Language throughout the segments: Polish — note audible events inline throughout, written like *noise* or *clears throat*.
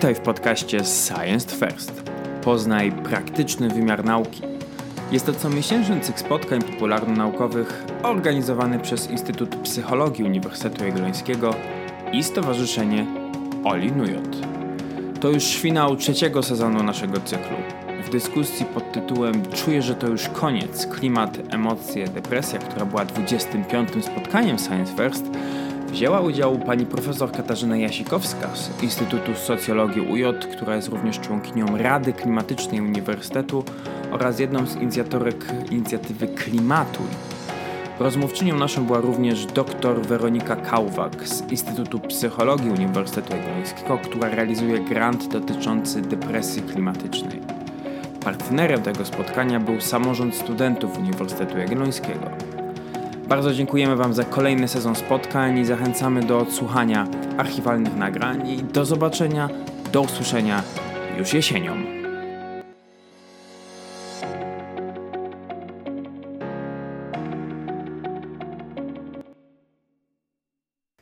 Witaj w podcaście Science First. Poznaj praktyczny wymiar nauki. Jest to comiesięczny cykl spotkań popularno-naukowych organizowany przez Instytut Psychologii Uniwersytetu Jagiellońskiego i Stowarzyszenie Oli Nujot. To już finał trzeciego sezonu naszego cyklu. W dyskusji pod tytułem Czuję, że to już koniec. Klimat, emocje, depresja, która była 25. spotkaniem Science First, Wzięła udział pani profesor Katarzyna Jasikowska z Instytutu Socjologii UJ, która jest również członkinią Rady Klimatycznej Uniwersytetu oraz jedną z inicjatorek inicjatywy Klimatuj. Rozmówczynią naszą była również dr Weronika Kałwak z Instytutu Psychologii Uniwersytetu Jagiellońskiego, która realizuje grant dotyczący depresji klimatycznej. Partnerem tego spotkania był samorząd studentów Uniwersytetu Jagiellońskiego. Bardzo dziękujemy Wam za kolejny sezon spotkań i zachęcamy do odsłuchania archiwalnych nagrań i do zobaczenia, do usłyszenia już jesienią.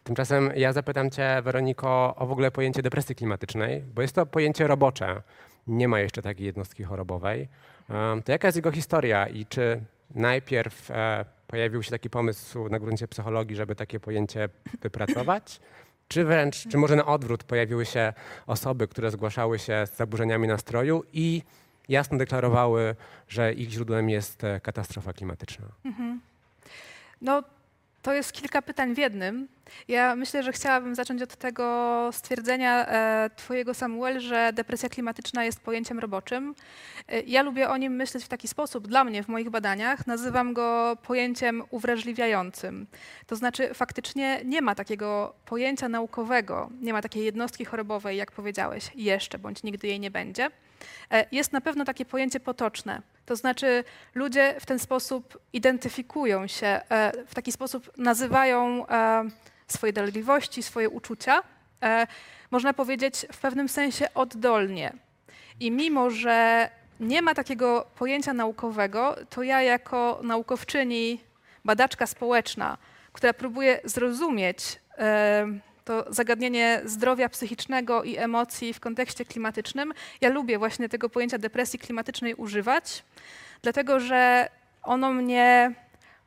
Tymczasem ja zapytam Cię, Weroniko, o w ogóle pojęcie depresji klimatycznej, bo jest to pojęcie robocze. Nie ma jeszcze takiej jednostki chorobowej. To jaka jest jego historia i czy najpierw e, pojawił się taki pomysł na gruncie psychologii, żeby takie pojęcie wypracować? Czy wręcz, czy może na odwrót pojawiły się osoby, które zgłaszały się z zaburzeniami nastroju i jasno deklarowały, że ich źródłem jest e, katastrofa klimatyczna? Mhm. No, to jest kilka pytań w jednym. Ja myślę, że chciałabym zacząć od tego stwierdzenia e, Twojego, Samuel, że depresja klimatyczna jest pojęciem roboczym. E, ja lubię o nim myśleć w taki sposób. Dla mnie w moich badaniach nazywam go pojęciem uwrażliwiającym. To znaczy, faktycznie nie ma takiego pojęcia naukowego, nie ma takiej jednostki chorobowej, jak powiedziałeś, jeszcze bądź nigdy jej nie będzie. E, jest na pewno takie pojęcie potoczne. To znaczy, ludzie w ten sposób identyfikują się, e, w taki sposób nazywają e, swoje dolegliwości, swoje uczucia, można powiedzieć w pewnym sensie oddolnie. I mimo, że nie ma takiego pojęcia naukowego, to ja jako naukowczyni, badaczka społeczna, która próbuje zrozumieć to zagadnienie zdrowia psychicznego i emocji w kontekście klimatycznym. Ja lubię właśnie tego pojęcia depresji klimatycznej używać, dlatego że ono mnie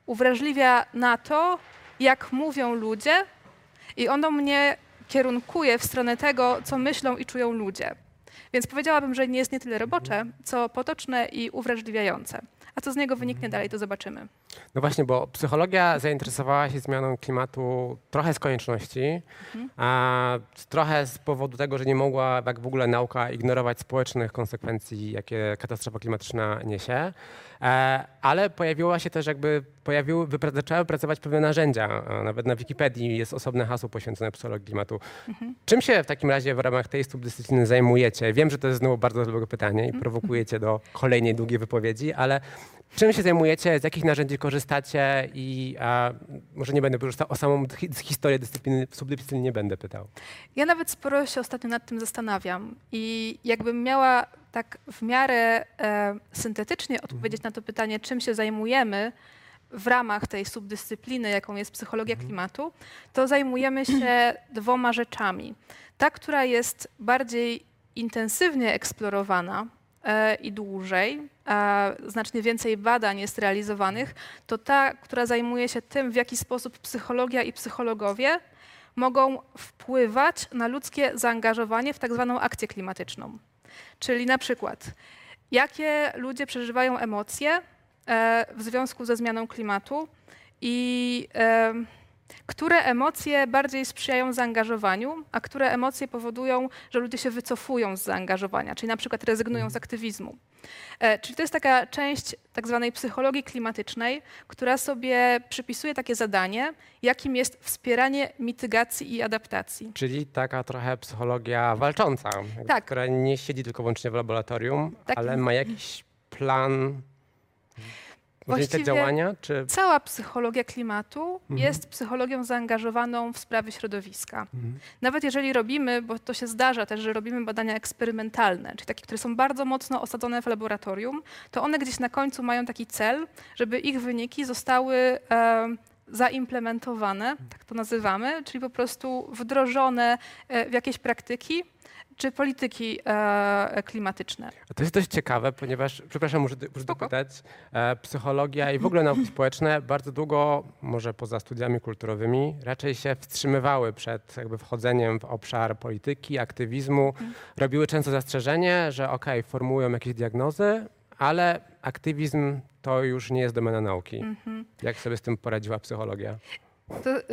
uwrażliwia na to, jak mówią ludzie i ono mnie kierunkuje w stronę tego, co myślą i czują ludzie. Więc powiedziałabym, że nie jest nie tyle robocze, co potoczne i uwrażliwiające. A co z niego wyniknie dalej, to zobaczymy. No właśnie, bo psychologia zainteresowała się zmianą klimatu trochę z konieczności, mhm. a trochę z powodu tego, że nie mogła jak w ogóle nauka ignorować społecznych konsekwencji, jakie katastrofa klimatyczna niesie. E, ale pojawiła się też jakby, pojawiły, zaczęły pracować pewne narzędzia. Nawet na Wikipedii jest osobne hasło poświęcone psychologii klimatu. Mhm. Czym się w takim razie w ramach tej subdyscypliny zajmujecie? Wiem, że to jest znowu bardzo dobre pytanie i mhm. prowokujecie do kolejnej długiej wypowiedzi, ale czym się zajmujecie, z jakich narzędzi korzystacie i a, może nie będę korzystał o samą historię dyscypliny, subdyscypliny nie będę pytał. Ja nawet sporo się ostatnio nad tym zastanawiam i jakbym miała tak w miarę e, syntetycznie odpowiedzieć mhm. na to pytanie, czym się zajmujemy w ramach tej subdyscypliny, jaką jest psychologia mhm. klimatu, to zajmujemy się *clears throat* dwoma rzeczami. Ta, która jest bardziej intensywnie eksplorowana e, i dłużej, znacznie więcej badań jest realizowanych, to ta, która zajmuje się tym, w jaki sposób psychologia i psychologowie mogą wpływać na ludzkie zaangażowanie w tak zwaną akcję klimatyczną. Czyli na przykład, jakie ludzie przeżywają emocje e, w związku ze zmianą klimatu i e, które emocje bardziej sprzyjają zaangażowaniu, a które emocje powodują, że ludzie się wycofują z zaangażowania, czyli na przykład rezygnują z aktywizmu. E, czyli to jest taka część tak zwanej psychologii klimatycznej, która sobie przypisuje takie zadanie, jakim jest wspieranie mitygacji i adaptacji. Czyli taka trochę psychologia walcząca, tak. która nie siedzi tylko wyłącznie w laboratorium, tak. ale ma jakiś plan Właściwie działania? Czy... Cała psychologia klimatu mhm. jest psychologią zaangażowaną w sprawy środowiska. Mhm. Nawet jeżeli robimy, bo to się zdarza też, że robimy badania eksperymentalne, czyli takie, które są bardzo mocno osadzone w laboratorium, to one gdzieś na końcu mają taki cel, żeby ich wyniki zostały e, zaimplementowane, tak to nazywamy, czyli po prostu wdrożone e, w jakieś praktyki, czy polityki e, klimatyczne? To jest dość ciekawe, ponieważ, przepraszam, muszę, muszę dopytać, e, psychologia i w ogóle nauki społeczne bardzo długo, może poza studiami kulturowymi, raczej się wstrzymywały przed jakby wchodzeniem w obszar polityki, aktywizmu. Robiły często zastrzeżenie, że okej, formułują jakieś diagnozy, ale aktywizm to już nie jest domena nauki. Mhm. Jak sobie z tym poradziła psychologia? To, y,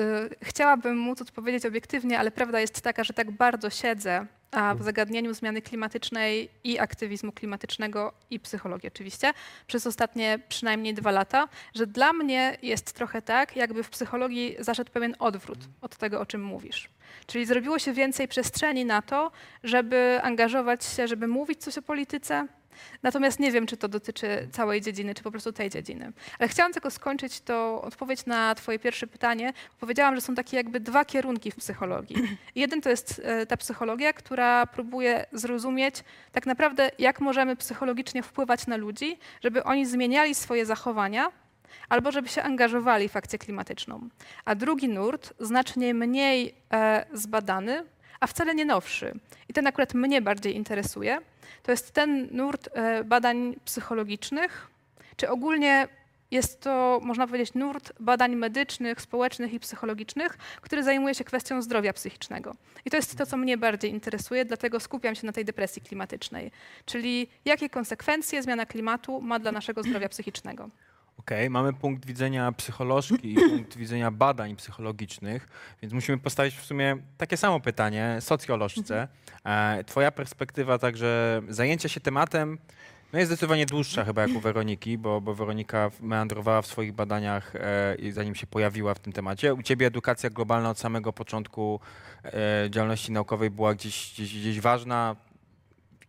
chciałabym móc odpowiedzieć obiektywnie, ale prawda jest taka, że tak bardzo siedzę a, w zagadnieniu zmiany klimatycznej i aktywizmu klimatycznego i psychologii oczywiście przez ostatnie przynajmniej dwa lata, że dla mnie jest trochę tak, jakby w psychologii zaszedł pewien odwrót od tego, o czym mówisz. Czyli zrobiło się więcej przestrzeni na to, żeby angażować się, żeby mówić coś o polityce, Natomiast nie wiem, czy to dotyczy całej dziedziny, czy po prostu tej dziedziny. Ale chciałam tylko skończyć to odpowiedź na Twoje pierwsze pytanie. Powiedziałam, że są takie jakby dwa kierunki w psychologii. *clears throat* Jeden to jest e, ta psychologia, która próbuje zrozumieć tak naprawdę, jak możemy psychologicznie wpływać na ludzi, żeby oni zmieniali swoje zachowania albo żeby się angażowali w akcję klimatyczną. A drugi nurt, znacznie mniej e, zbadany, a wcale nie nowszy, i ten akurat mnie bardziej interesuje, to jest ten nurt e, badań psychologicznych, czy ogólnie jest to, można powiedzieć, nurt badań medycznych, społecznych i psychologicznych, który zajmuje się kwestią zdrowia psychicznego. I to jest to, co mnie bardziej interesuje, dlatego skupiam się na tej depresji klimatycznej, czyli jakie konsekwencje zmiana klimatu ma dla naszego zdrowia psychicznego. Okej, mamy punkt widzenia psycholożki i *clears throat* punkt widzenia badań psychologicznych, więc musimy postawić w sumie takie samo pytanie socjolożce. E, Twoja perspektywa także zajęcia się tematem no jest zdecydowanie dłuższa chyba jak u Weroniki, bo, bo Weronika meandrowała w swoich badaniach e, zanim się pojawiła w tym temacie. U Ciebie edukacja globalna od samego początku e, działalności naukowej była gdzieś, gdzieś, gdzieś ważna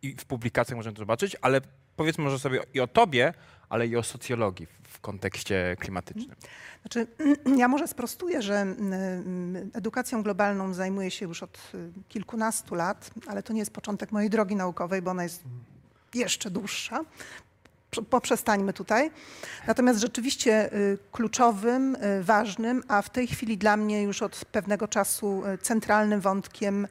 i w publikacjach możemy to zobaczyć, ale powiedzmy może sobie i o Tobie, ale i o socjologii w, kontekście klimatycznym. Znaczy, *clears throat* ja może sprostuję, że mm, edukacją globalną zajmuję się już od y, kilkunastu lat, ale to nie jest początek mojej drogi naukowej, bo ona jest jeszcze dłuższa. Prze- Poprzestańmy tutaj. Natomiast rzeczywiście y, kluczowym, y, ważnym, a w tej chwili dla mnie już od pewnego czasu centralnym wątkiem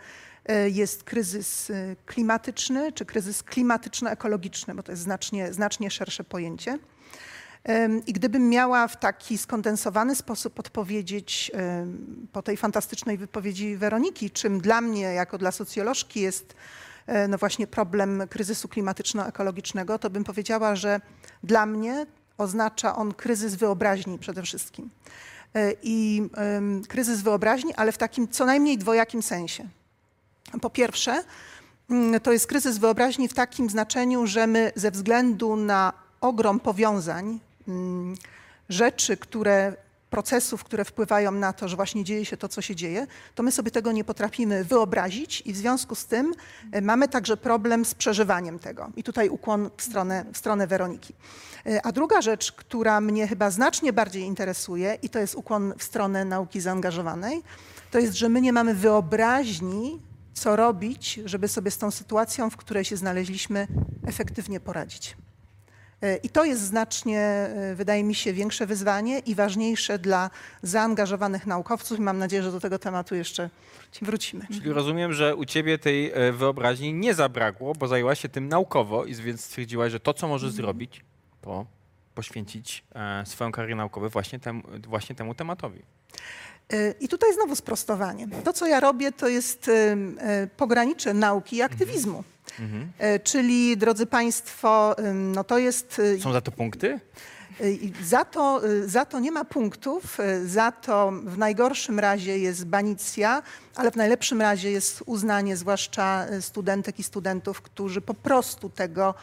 jest kryzys y, klimatyczny, czy kryzys klimatyczno-ekologiczny, bo to jest znacznie, znacznie szersze pojęcie. I gdybym miała w taki skondensowany sposób odpowiedzieć po tej fantastycznej wypowiedzi Weroniki, czym dla mnie, jako dla socjolożki, jest e, no właśnie problem kryzysu klimatyczno-ekologicznego, to bym powiedziała, że dla mnie oznacza on kryzys wyobraźni przede wszystkim. E, I kryzys wyobraźni, ale w takim co najmniej dwojakim sensie. Po pierwsze, mm, to jest kryzys wyobraźni w takim znaczeniu, że my ze względu na ogrom powiązań, mm, rzeczy, które, procesów, które wpływają na to, że właśnie dzieje się to, co się dzieje, to my sobie tego nie potrafimy wyobrazić i w związku z tym e, mamy także problem z przeżywaniem tego. I tutaj ukłon w stronę, w stronę Weroniki. E, A druga rzecz, która mnie chyba znacznie bardziej interesuje, i to jest ukłon w stronę nauki zaangażowanej, to jest, że my nie mamy wyobraźni, co robić, żeby sobie z tą sytuacją, w której się znaleźliśmy, efektywnie poradzić. E, I to jest znacznie, e, wydaje mi się, większe wyzwanie i ważniejsze dla zaangażowanych naukowców. I mam nadzieję, że do tego tematu jeszcze wrócimy. Czyli rozumiem, że u ciebie tej e, wyobraźni nie zabrakło, bo zajęłaś się tym naukowo i więc stwierdziłaś, że to, co możesz zrobić, to poświęcić swoją karierę naukową właśnie, tem, właśnie temu tematowi. I tutaj znowu sprostowanie. To, co ja robię, to jest e, pogranicze nauki i aktywizmu. Mhm. E, Czyli, drodzy Państwo, no to jest e, Są za to punkty? Za to, za to nie ma punktów, za to w najgorszym razie jest banicja, ale w najlepszym razie jest uznanie, zwłaszcza studentek i studentów, którzy po prostu tego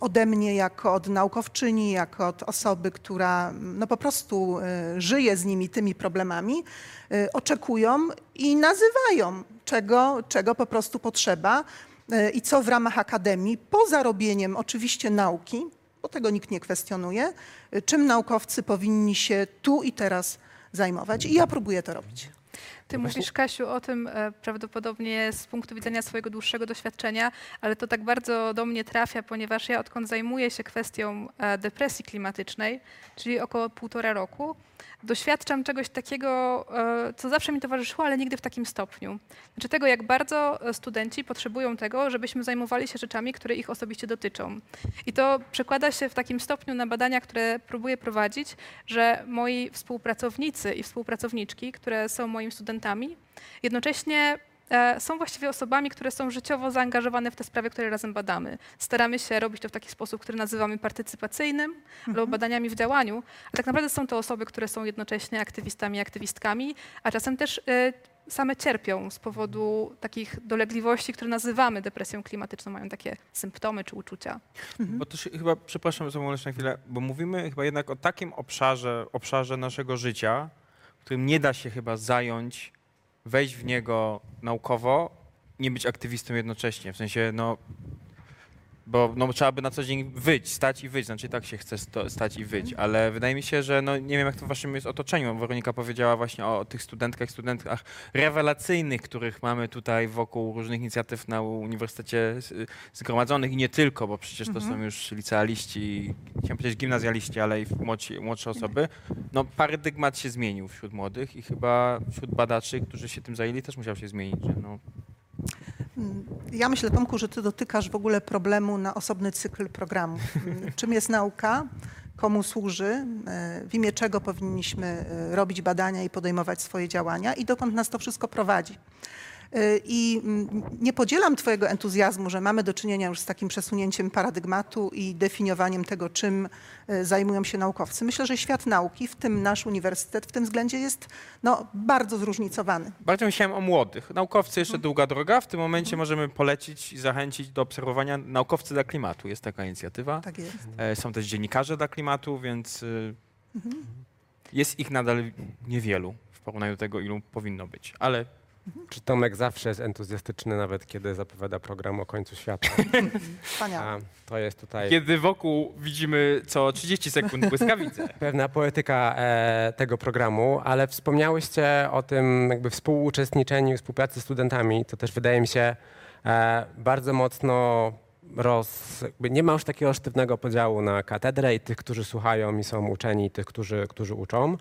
ode mnie jako od naukowczyni, jako od osoby, która mm, no po prostu y, żyje z nimi, tymi problemami, y, oczekują i nazywają, czego, czego po prostu potrzeba y, i co w ramach akademii, poza robieniem oczywiście nauki, bo tego nikt nie kwestionuje, czym naukowcy powinni się tu i teraz zajmować. I ja próbuję to robić. Ty mówisz, Kasiu, o tym e, prawdopodobnie z punktu widzenia swojego dłuższego doświadczenia, ale to tak bardzo do mnie trafia, ponieważ ja odkąd zajmuję się kwestią e, depresji klimatycznej, czyli około półtora roku, doświadczam czegoś takiego, e, co zawsze mi towarzyszyło, ale nigdy w takim stopniu. Znaczy tego, jak bardzo studenci potrzebują tego, żebyśmy zajmowali się rzeczami, które ich osobiście dotyczą. I to przekłada się w takim stopniu na badania, które próbuję prowadzić, że moi współpracownicy i współpracowniczki, które są moimi studentami, jednocześnie e, są właściwie osobami, które są życiowo zaangażowane w te sprawy, które razem badamy. Staramy się robić to w taki sposób, który nazywamy partycypacyjnym albo badaniami w działaniu, ale tak naprawdę są to osoby, które są jednocześnie aktywistami i aktywistkami, a czasem też e, same cierpią z powodu takich dolegliwości, które nazywamy depresją klimatyczną, mają takie symptomy czy uczucia. Bo to się chyba, przepraszam za na chwilę, bo mówimy chyba jednak o takim obszarze, obszarze naszego życia, którym nie da się chyba zająć, wejść w niego naukowo, nie być aktywistą jednocześnie. W sensie, no, bo no, trzeba by na co dzień wyć, stać i wyć, znaczy tak się chce sto, stać i wyć, ale wydaje mi się, że no, nie wiem jak to w waszym jest otoczeniu. Weronika powiedziała właśnie o, tych studentkach, studentkach rewelacyjnych, których mamy tutaj wokół różnych inicjatyw na uniwersytecie zgromadzonych i nie tylko, bo przecież to są już licealiści, chciałem powiedzieć gimnazjaliści, ale i młodsi, młodsze osoby. No paradygmat się zmienił wśród młodych i chyba wśród badaczy, którzy się tym zajęli też musiał się zmienić, że no, Ja myślę, Tomku, że ty dotykasz w ogóle problemu na osobny cykl programu. Mm, Czym jest nauka? Komu służy? e, W imię czego powinniśmy e, robić badania i podejmować swoje działania? I dokąd nas to wszystko prowadzi? E, I mm, nie podzielam Twojego entuzjazmu, że mamy do czynienia już z takim przesunięciem paradygmatu i definiowaniem tego, czym e, zajmują się naukowcy. Myślę, że świat nauki, w tym nasz uniwersytet, w tym względzie jest no, bardzo zróżnicowany. Bardziej myślałem o młodych. Naukowcy jeszcze długa droga. W tym momencie możemy polecić i zachęcić do obserwowania Naukowcy dla Klimatu. Jest taka inicjatywa. Tak jest. E, Są też dziennikarze dla klimatu, więc y, jest ich nadal niewielu w porównaniu do tego, ilu powinno być. Ale Czy Tomek zawsze jest entuzjastyczny, nawet kiedy zapowiada program o końcu świata? *laughs* Wspaniale. A to jest tutaj kiedy wokół widzimy co 30 sekund błyskawice. *laughs* pewna poetyka e, tego programu, ale wspomniałyście o tym jakby współuczestniczeniu, współpracy z studentami. To też wydaje mi się e, bardzo mocno roz... Jakby nie ma już takiego sztywnego podziału na katedrę i tych, którzy słuchają i są uczeni, i tych, którzy, którzy uczą.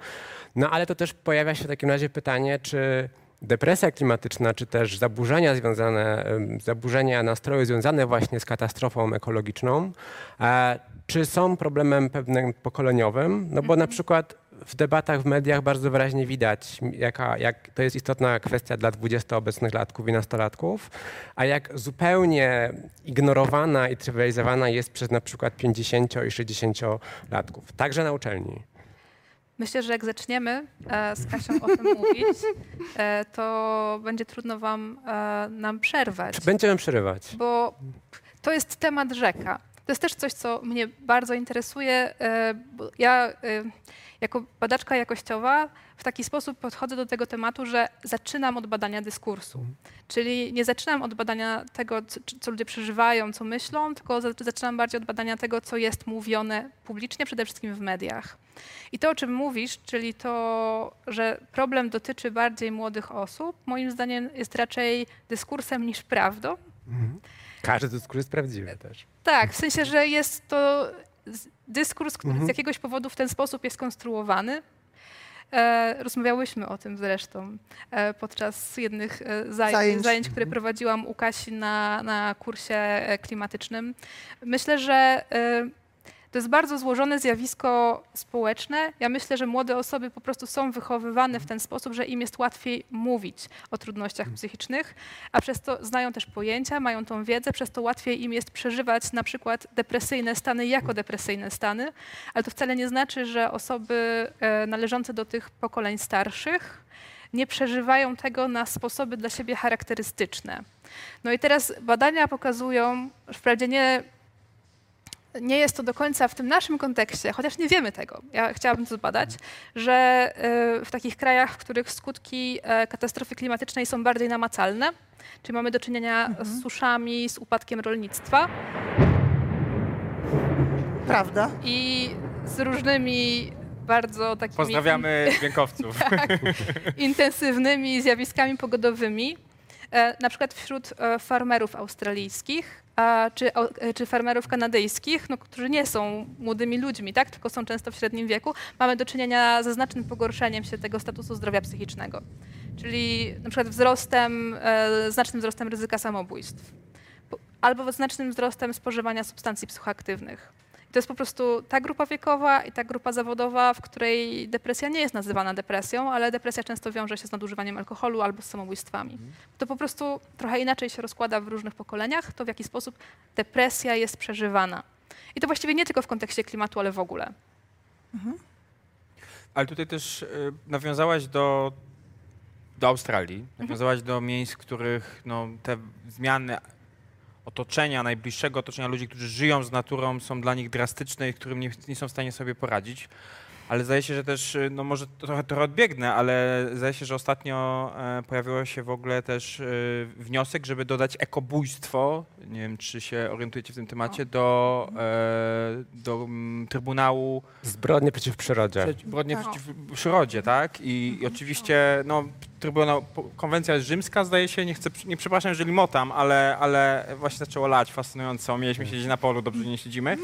No ale to też pojawia się w takim razie pytanie, czy depresja klimatyczna, czy też zaburzenia związane, zaburzenia nastroju związane właśnie z katastrofą ekologiczną, e, czy są problemem pewnym pokoleniowym? No bo na przykład w debatach w mediach bardzo wyraźnie widać, jaka, jak to jest istotna kwestia dla 20 obecnych latków i nastolatków, a jak zupełnie ignorowana i trywializowana jest przez na przykład 50 i 60 latków, także na uczelni. Myślę, że jak zaczniemy e, z Kasią o tym mówić, *laughs* e, to będzie trudno wam e, nam przerwać. Będziemy przerywać? bo to jest temat rzeka. To jest też coś, co mnie bardzo interesuje. e, ja e, jako badaczka jakościowa w taki sposób podchodzę do tego tematu, że zaczynam od badania dyskursu. Czyli nie zaczynam od badania tego, co, ludzie przeżywają, co myślą, tylko za- zaczynam bardziej od badania tego, co jest mówione publicznie, przede wszystkim w mediach. I to, o czym mówisz, czyli to, że problem dotyczy bardziej młodych osób, moim zdaniem jest raczej dyskursem niż prawdą. Każdy dyskurs jest prawdziwy też. Tak, w sensie, że jest to dyskurs, który z jakiegoś powodu w ten sposób jest konstruowany. E, rozmawiałyśmy o tym zresztą e, podczas jednych e, zajęć, Zajęć. które prowadziłam u Kasi na, na kursie klimatycznym. Myślę, że e, to jest bardzo złożone zjawisko społeczne. Ja myślę, że młode osoby po prostu są wychowywane w ten sposób, że im jest łatwiej mówić o trudnościach psychicznych, a przez to znają też pojęcia, mają tą wiedzę, przez to łatwiej im jest przeżywać na przykład depresyjne stany jako depresyjne stany, ale to wcale nie znaczy, że osoby e, należące do tych pokoleń starszych nie przeżywają tego na sposoby dla siebie charakterystyczne. No i teraz badania pokazują, wprawdzie nie nie jest to do końca w tym naszym kontekście, chociaż nie wiemy tego, ja chciałabym to zbadać, że e, w takich krajach, w których skutki e, katastrofy klimatycznej są bardziej namacalne, czyli mamy do czynienia z suszami, z upadkiem rolnictwa. Prawda? i z różnymi bardzo takimi Pozdrawiamy *laughs* dźwiękowców. intensywnymi zjawiskami pogodowymi, na przykład wśród e, farmerów australijskich czy, e, czy farmerów kanadyjskich, no, którzy nie są młodymi ludźmi, tak, tylko są często w średnim wieku, mamy do czynienia ze znacznym pogorszeniem się tego statusu zdrowia psychicznego, czyli na przykład wzrostem, e, znacznym wzrostem ryzyka samobójstw albo znacznym wzrostem spożywania substancji psychoaktywnych. To jest po prostu ta grupa wiekowa i ta grupa zawodowa, w której depresja nie jest nazywana depresją, ale depresja często wiąże się z nadużywaniem alkoholu albo z samobójstwami. To po prostu trochę inaczej się rozkłada w różnych pokoleniach, to w jaki sposób depresja jest przeżywana. I to właściwie nie tylko w kontekście klimatu, ale w ogóle. Ale tutaj też y, nawiązałaś do, do Australii, nawiązałaś do miejsc, w których no, te zmiany otoczenia, najbliższego otoczenia ludzi, którzy żyją z naturą, są dla nich drastyczne i którym nie, nie są w stanie sobie poradzić. Ale zdaje się, że też, y, no może trochę, trochę odbiegnę, ale zdaje się, że ostatnio e, pojawiło się w ogóle też e, wniosek, żeby dodać ekobójstwo, nie wiem czy się orientujecie w tym temacie, do, e, do mm, Trybunału Zbrodnie przeciw przyrodzie. Zbrodnie Tak. przeciw przyrodzie, tak? I, i oczywiście, no, Trybunał, konwencja rzymska zdaje się, nie chcę, nie przepraszam, jeżeli motam, ale, ale właśnie zaczęło lać fascynująco. Mieliśmy siedzieć na polu, dobrze że nie siedzimy. *laughs*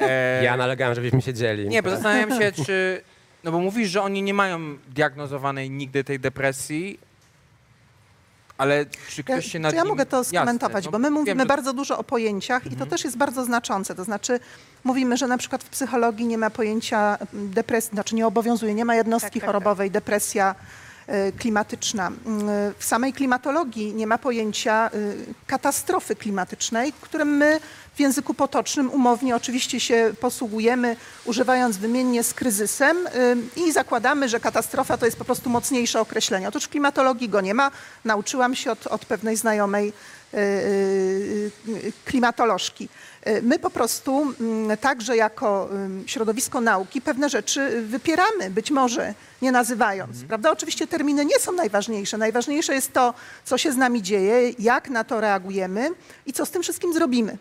E, Ja nalegałem, żebyśmy siedzieli. nie, bo zastanawiam się, czy. No bo mówisz, że oni nie mają diagnozowanej nigdy tej depresji, ale czy ktoś się Ja, nad czy ja nim... mogę to Jasne, skomentować, no bo my wiem, mówimy że- bardzo dużo o pojęciach i to też jest bardzo znaczące. To znaczy mówimy, że na przykład w psychologii nie ma pojęcia depresji, znaczy nie obowiązuje, nie ma jednostki Tak, tak, chorobowej, depresja y, klimatyczna. Mm, W samej klimatologii nie ma pojęcia y, katastrofy klimatycznej, którym my w języku potocznym umownie oczywiście się posługujemy, używając wymiennie z kryzysem y, i zakładamy, że katastrofa to jest po prostu mocniejsze określenie. Otóż w klimatologii go nie ma. Nauczyłam się od, od pewnej znajomej y, klimatolożki. Y, My po prostu mm, także jako środowisko nauki pewne rzeczy wypieramy, być może nie nazywając. Prawda? Oczywiście terminy nie są najważniejsze. Najważniejsze jest to, co się z nami dzieje, jak na to reagujemy i co z tym wszystkim zrobimy.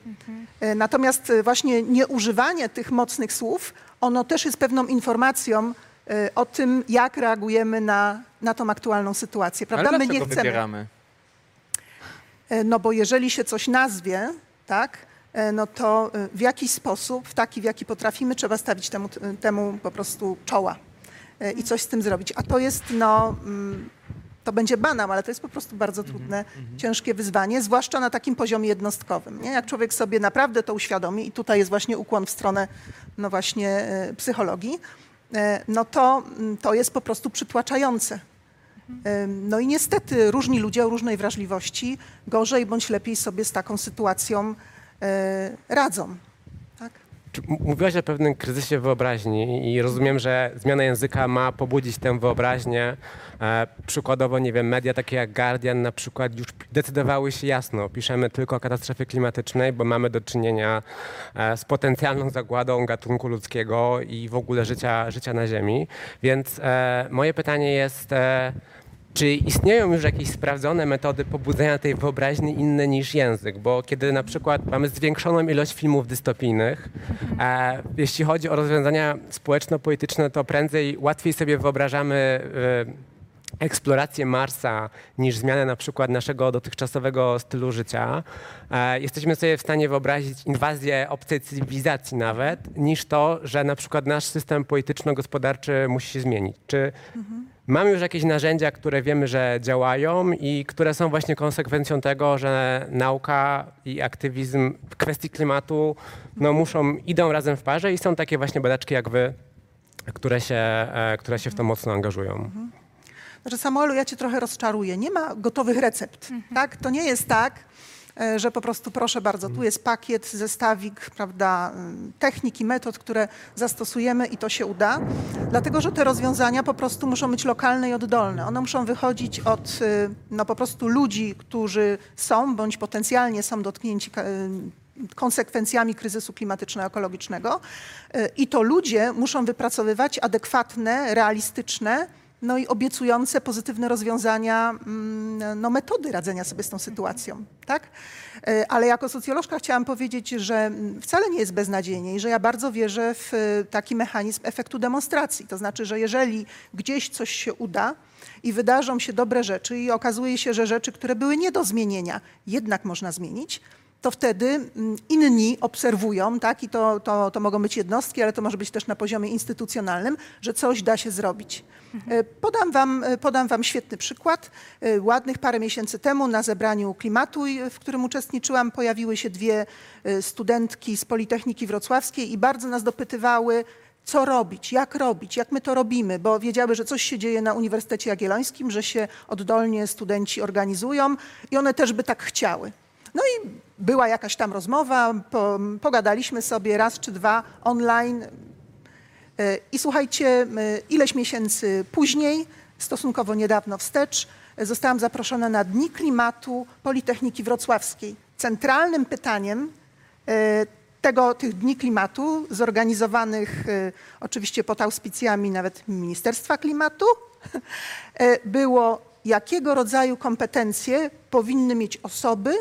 Y, Natomiast y, właśnie nieużywanie tych mocnych słów, ono też jest pewną informacją y, o tym, jak reagujemy na, na tą aktualną sytuację. Prawda? Ale My nie chcemy. wybieramy? E, No bo jeżeli się coś nazwie, tak, e, no to e, w jakiś sposób, w taki, w jaki potrafimy, trzeba stawić temu, temu po prostu czoła e, i coś z tym zrobić. A to jest, no, mm, to będzie banał, ale to jest po prostu bardzo trudne, ciężkie wyzwanie, zwłaszcza na takim poziomie jednostkowym. Nie? Jak człowiek sobie naprawdę to uświadomi, i tutaj jest właśnie ukłon w stronę, no właśnie, e, psychologii, e, no to, mm, to jest po prostu przytłaczające. No i niestety różni ludzie o różnej wrażliwości gorzej bądź lepiej sobie z taką sytuacją e, radzą. Tak? Mówiłaś o pewnym kryzysie wyobraźni i rozumiem, że zmiana języka ma pobudzić tę wyobraźnię. E, przykładowo, nie wiem, media takie jak Guardian na przykład już decydowały się jasno. Piszemy tylko o katastrofie klimatycznej, bo mamy do czynienia e, z potencjalną zagładą gatunku ludzkiego i w ogóle życia, życia na Ziemi. Więc e, moje pytanie jest... Czy istnieją już jakieś sprawdzone metody pobudzenia tej wyobraźni inne niż język? Bo kiedy na przykład mamy zwiększoną ilość filmów dystopijnych, e, jeśli chodzi o rozwiązania społeczno-polityczne, to prędzej, łatwiej sobie wyobrażamy e, eksplorację Marsa niż zmianę na przykład naszego dotychczasowego stylu życia. E, jesteśmy sobie w stanie wyobrazić inwazję obcej cywilizacji nawet, niż to, że na przykład nasz system polityczno-gospodarczy musi się zmienić. Czy Mamy już jakieś narzędzia, które wiemy, że działają i które są właśnie konsekwencją tego, że nauka i aktywizm w kwestii klimatu no, muszą, idą razem w parze i są takie właśnie badaczki jak wy, które się, e, które się w to mocno angażują. Znaczy Samuelu, ja cię trochę rozczaruję. Nie ma gotowych recept. Tak? To nie jest tak, że po prostu proszę bardzo, tu jest pakiet, zestawik, prawda, ym, technik i metod, które zastosujemy i to się uda. Dlatego, że te rozwiązania po prostu muszą być lokalne i oddolne. One muszą wychodzić od y, no, po prostu ludzi, którzy są bądź potencjalnie są dotknięci y, konsekwencjami kryzysu klimatyczno-ekologicznego. Y, I to ludzie muszą wypracowywać adekwatne, realistyczne no i obiecujące pozytywne rozwiązania, mm, no metody radzenia sobie z tą sytuacją, tak? E, Ale jako socjolożka chciałam powiedzieć, że mm, wcale nie jest beznadziejnie i że ja bardzo wierzę w e, taki mechanizm efektu demonstracji. To znaczy, że jeżeli gdzieś coś się uda i wydarzą się dobre rzeczy i okazuje się, że rzeczy, które były nie do zmienienia, jednak można zmienić, to wtedy mm, inni obserwują, tak, i to, to, to mogą być jednostki, ale to może być też na poziomie instytucjonalnym, że coś da się zrobić. E, Podam wam, e, podam wam świetny przykład. E, Ładnych parę miesięcy temu na zebraniu klimatu, w którym uczestniczyłam, pojawiły się dwie studentki z Politechniki Wrocławskiej i bardzo nas dopytywały, co robić, jak robić, jak my to robimy, bo wiedziały, że coś się dzieje na Uniwersytecie Jagiellońskim, że się oddolnie studenci organizują i one też by tak chciały. No i była jakaś tam rozmowa, po, pogadaliśmy sobie raz czy dwa online. E, I słuchajcie, e, ileś miesięcy później, stosunkowo niedawno wstecz, e, zostałam zaproszona na Dni Klimatu Politechniki Wrocławskiej. Centralnym pytaniem tego, tych Dni Klimatu, zorganizowanych oczywiście pod auspicjami nawet Ministerstwa Klimatu, *laughs* było jakiego rodzaju kompetencje powinny mieć osoby,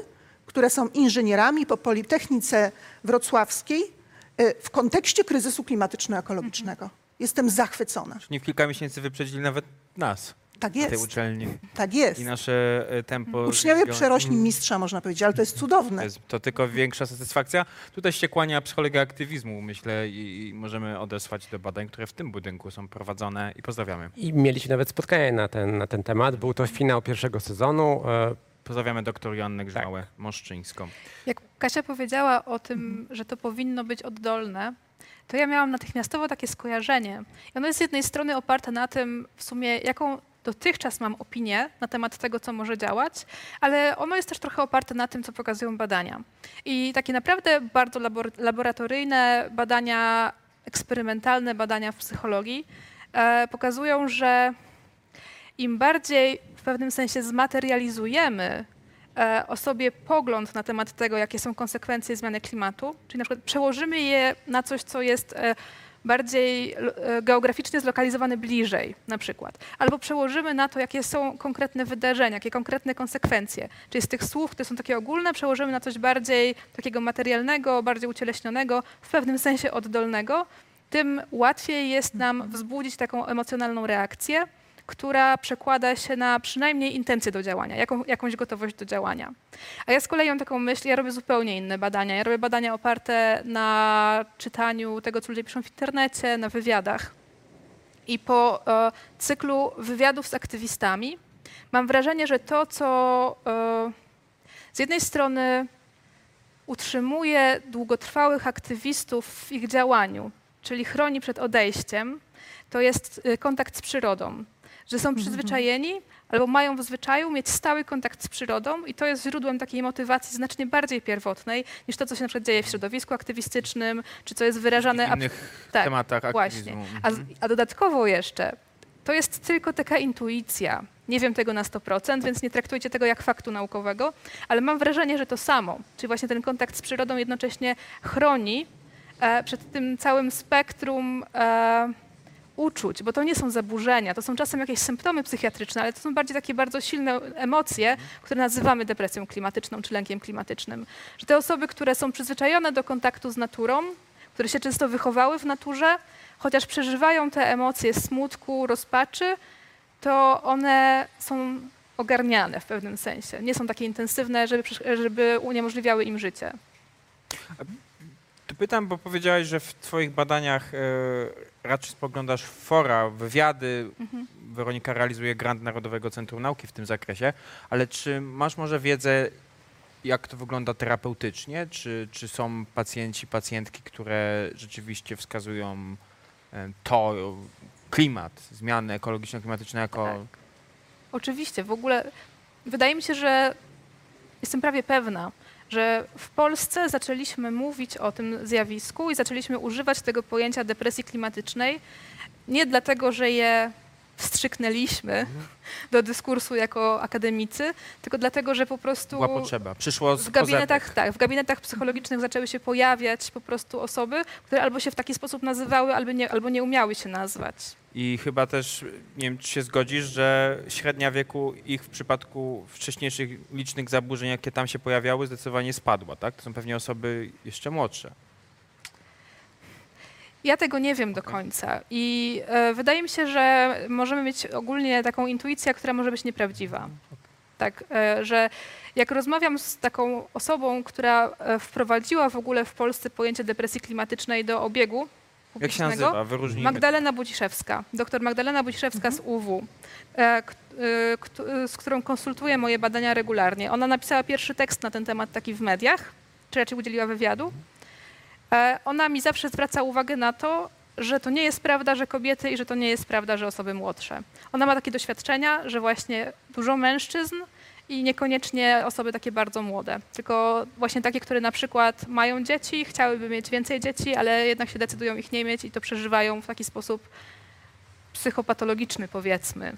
które są inżynierami po Politechnice Wrocławskiej e, w kontekście kryzysu klimatyczno-ekologicznego. Jestem zachwycona. Nie w kilka miesięcy wyprzedzili nawet nas Tak na tej jest, uczelni. tak jest. I nasze e, tempo... Uczniowie zwią- przerośli mistrza, można powiedzieć, ale to jest To, cudowne. jest, to tylko większa satysfakcja. Tutaj się kłania psychologia aktywizmu, myślę, i, i możemy odesłać do badań, które w tym budynku są prowadzone i pozdrawiamy. I mieliśmy nawet spotkanie na ten, na ten temat. Był to finał pierwszego sezonu. Pozdrawiamy doktor Joannę Grzmałę, Moszczyńską. Jak Kasia powiedziała o tym, że to powinno być oddolne, to ja miałam natychmiastowo takie skojarzenie. I ono jest z jednej strony oparte na tym, w sumie, jaką dotychczas mam opinię na temat tego, co może działać, ale ono jest też trochę oparte na tym, co pokazują badania. I takie naprawdę bardzo labor- laboratoryjne badania, eksperymentalne badania w psychologii e, pokazują, że im bardziej pewnym sensie zmaterializujemy e, osobie pogląd na temat tego, jakie są konsekwencje zmiany klimatu, czyli na przykład przełożymy je na coś, co jest e, bardziej e, geograficznie zlokalizowane bliżej na przykład, albo przełożymy na to, jakie są konkretne wydarzenia, jakie konkretne konsekwencje, czyli z tych słów, które są takie ogólne, przełożymy na coś bardziej takiego materialnego, bardziej ucieleśnionego, w pewnym sensie oddolnego, tym łatwiej jest nam wzbudzić taką emocjonalną reakcję, która przekłada się na przynajmniej intencję do działania, jaką, jakąś gotowość do działania. A ja z kolei mam taką myśl, ja robię zupełnie inne badania. Ja robię badania oparte na czytaniu tego, co ludzie piszą w internecie, na wywiadach. I po e, cyklu wywiadów z aktywistami mam wrażenie, że to, co e, z jednej strony utrzymuje długotrwałych aktywistów w ich działaniu, czyli chroni przed odejściem, to jest y, kontakt z przyrodą. Że są przyzwyczajeni albo mają w zwyczaju mieć stały kontakt z przyrodą i to jest źródłem takiej motywacji znacznie bardziej pierwotnej niż to, co się na przykład dzieje w środowisku aktywistycznym, czy co jest wyrażane... W innych tak, tematach Właśnie. aktywizmu. A, Mhm. a dodatkowo jeszcze, to jest tylko taka intuicja. Nie wiem tego na 100%, więc nie traktujcie tego jak faktu naukowego, ale mam wrażenie, że to samo, czyli właśnie ten kontakt z przyrodą jednocześnie chroni e, przed tym całym spektrum e, uczuć, bo to nie są zaburzenia, to są czasem jakieś symptomy psychiatryczne, ale to są bardziej takie bardzo silne emocje, które nazywamy depresją klimatyczną czy lękiem klimatycznym. Że te osoby, które są przyzwyczajone do kontaktu z naturą, które się często wychowały w naturze, chociaż przeżywają te emocje smutku, rozpaczy, to one są ogarniane w pewnym sensie. Nie są takie intensywne, żeby, żeby uniemożliwiały im życie. Pytam, bo powiedziałaś, że w twoich badaniach e, raczej spoglądasz w fora, wywiady. Mhm. Weronika realizuje grant Narodowego Centrum Nauki w tym zakresie, ale czy masz może wiedzę, jak to wygląda terapeutycznie? Czy, czy są pacjenci, pacjentki, które rzeczywiście wskazują e, to, klimat, zmiany ekologiczno-klimatyczne jako... Tak. Oczywiście, w ogóle wydaje mi się, że jestem prawie pewna, że w Polsce zaczęliśmy mówić o tym zjawisku i zaczęliśmy używać tego pojęcia depresji klimatycznej nie dlatego, że je wstrzyknęliśmy do dyskursu jako akademicy, tylko dlatego, że po prostu Była potrzeba. Przyszło z w gabinetach, tak, w gabinetach psychologicznych zaczęły się pojawiać po prostu osoby, które albo się w taki sposób nazywały, albo nie, albo nie umiały się nazwać. I chyba też, nie wiem, czy się zgodzisz, że średnia wieku ich w przypadku wcześniejszych licznych zaburzeń, jakie tam się pojawiały, zdecydowanie spadła, tak? To są pewnie osoby jeszcze młodsze. Ja tego nie wiem do końca i e, wydaje mi się, że możemy mieć ogólnie taką intuicję, która może być nieprawdziwa. Tak, e, że jak rozmawiam z taką osobą, która e, wprowadziła w ogóle w Polsce pojęcie depresji klimatycznej do obiegu Jak się nazywa? Wyróżnijmy. Magdalena Buciszewska, doktor Magdalena Buciszewska z UW, e, e, z którą konsultuję moje badania regularnie. Ona napisała pierwszy tekst na ten temat taki w mediach, czy raczej udzieliła wywiadu. E, Ona mi zawsze zwraca uwagę na to, że to nie jest prawda, że kobiety i że to nie jest prawda, że osoby młodsze. Ona ma takie doświadczenia, że właśnie dużo mężczyzn i niekoniecznie osoby takie bardzo młode, tylko właśnie takie, które na przykład mają dzieci, chciałyby mieć więcej dzieci, ale jednak się decydują ich nie mieć i to przeżywają w taki sposób psychopatologiczny, powiedzmy.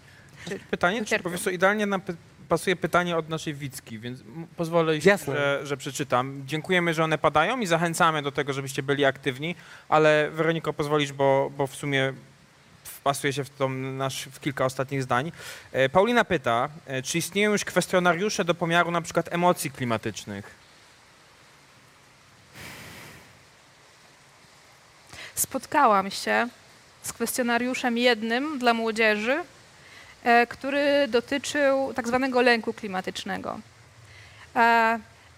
Pytanie, czy prostu idealnie nam pasuje pytanie od naszej Wicki, więc pozwolę, Jasne. że, że przeczytam. Dziękujemy, że one padają i zachęcamy do tego, żebyście byli aktywni, ale Weroniko, pozwolisz, bo, bo w sumie wpasuje się w, tą nasz, w kilka ostatnich zdań. E, Paulina pyta, e, czy istnieją już kwestionariusze do pomiaru na przykład emocji klimatycznych? spotkałam się z kwestionariuszem jednym dla młodzieży, e, który dotyczył tak zwanego lęku klimatycznego.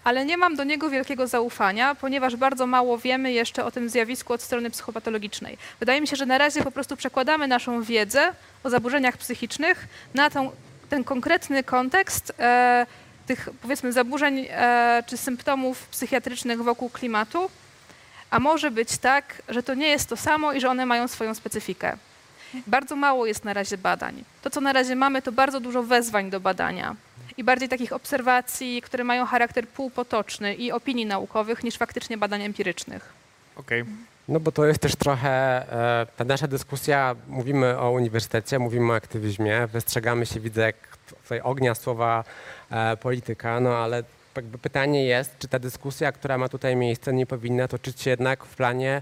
Ale nie mam do niego wielkiego zaufania, ponieważ bardzo mało wiemy jeszcze o tym zjawisku od strony psychopatologicznej. Wydaje mi się, że na razie po prostu przekładamy naszą wiedzę o zaburzeniach psychicznych na tą, ten konkretny kontekst e, tych powiedzmy zaburzeń e, czy symptomów psychiatrycznych wokół klimatu, a może być tak, że to nie jest to samo i że one mają swoją specyfikę. Bardzo mało jest na razie badań. To, co na razie mamy, to bardzo dużo wezwań do badania i bardziej takich obserwacji, które mają charakter półpotoczny i opinii naukowych niż faktycznie badań empirycznych. Okej. No bo to jest też trochę, e, ta nasza dyskusja, mówimy o uniwersytecie, mówimy o aktywizmie, wystrzegamy się, widzę jak tutaj ognia słowa e, polityka, no ale jakby pytanie jest, czy ta dyskusja, która ma tutaj miejsce, nie powinna toczyć się jednak w planie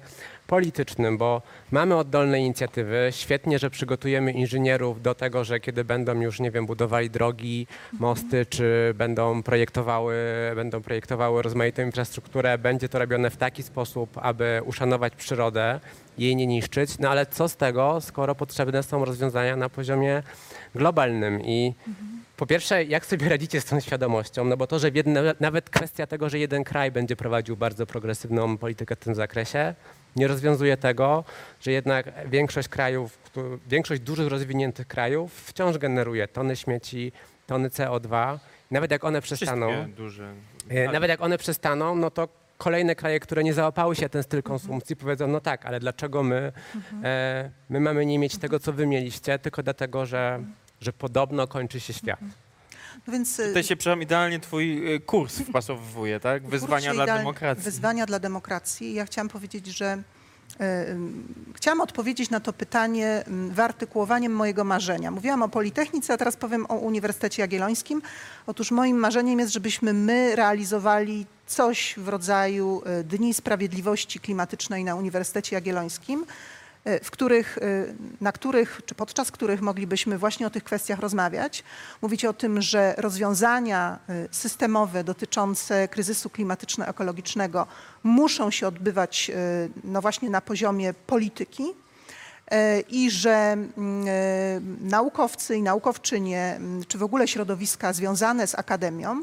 politycznym, bo mamy oddolne inicjatywy, świetnie, że przygotujemy inżynierów do tego, że kiedy będą już, nie wiem, budowali drogi, mosty, czy będą projektowały, będą projektowały rozmaitą infrastrukturę, będzie to robione w taki sposób, aby uszanować przyrodę, jej nie niszczyć, no ale co z tego, skoro potrzebne są rozwiązania na poziomie globalnym? I po pierwsze, jak sobie radzicie z tą świadomością? No bo to, że jedne, nawet kwestia tego, że jeden kraj będzie prowadził bardzo progresywną politykę w tym zakresie, nie rozwiązuje tego, że jednak większość krajów, większość dużych rozwiniętych krajów wciąż generuje tony śmieci, tony CO2. Nawet jak one przestaną, e, nawet jak one przestaną, no to kolejne kraje, które nie załapały się ten styl konsumpcji, powiedzą, no tak, ale dlaczego my, e, my mamy nie mieć tego, co wy mieliście, tylko dlatego, że, że podobno kończy się świat. No więc y, Tutaj się, przepraszam, idealnie twój y, kurs wpasowuje, tak? Wyzwania dla demokracji. Wyzwania dla demokracji. Ja chciałam powiedzieć, że y, chciałam odpowiedzieć na to pytanie y, wyartykułowaniem mojego marzenia. Mówiłam o Politechnice, a teraz powiem o Uniwersytecie Jagiellońskim. Otóż moim marzeniem jest, żebyśmy my realizowali coś w rodzaju Dni Sprawiedliwości Klimatycznej na Uniwersytecie Jagiellońskim, w których, y, na których, czy podczas których moglibyśmy właśnie o tych kwestiach rozmawiać. Mówić o tym, że rozwiązania y, systemowe dotyczące kryzysu klimatyczno-ekologicznego muszą się odbywać no właśnie na poziomie polityki i że mm, naukowcy i naukowczynie, mm, czy w ogóle środowiska związane z akademią,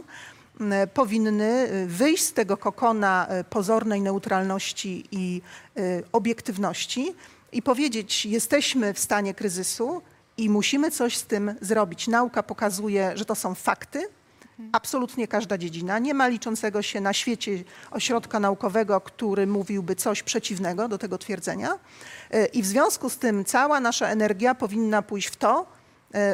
mm, powinny wyjść z tego kokona pozornej neutralności i obiektywności i powiedzieć, jesteśmy w stanie kryzysu i musimy coś z tym zrobić. Nauka pokazuje, że to są fakty, absolutnie każda dziedzina. Nie ma liczącego się na świecie ośrodka naukowego, który mówiłby coś przeciwnego do tego twierdzenia. Y, I w związku z tym cała nasza energia powinna pójść w to,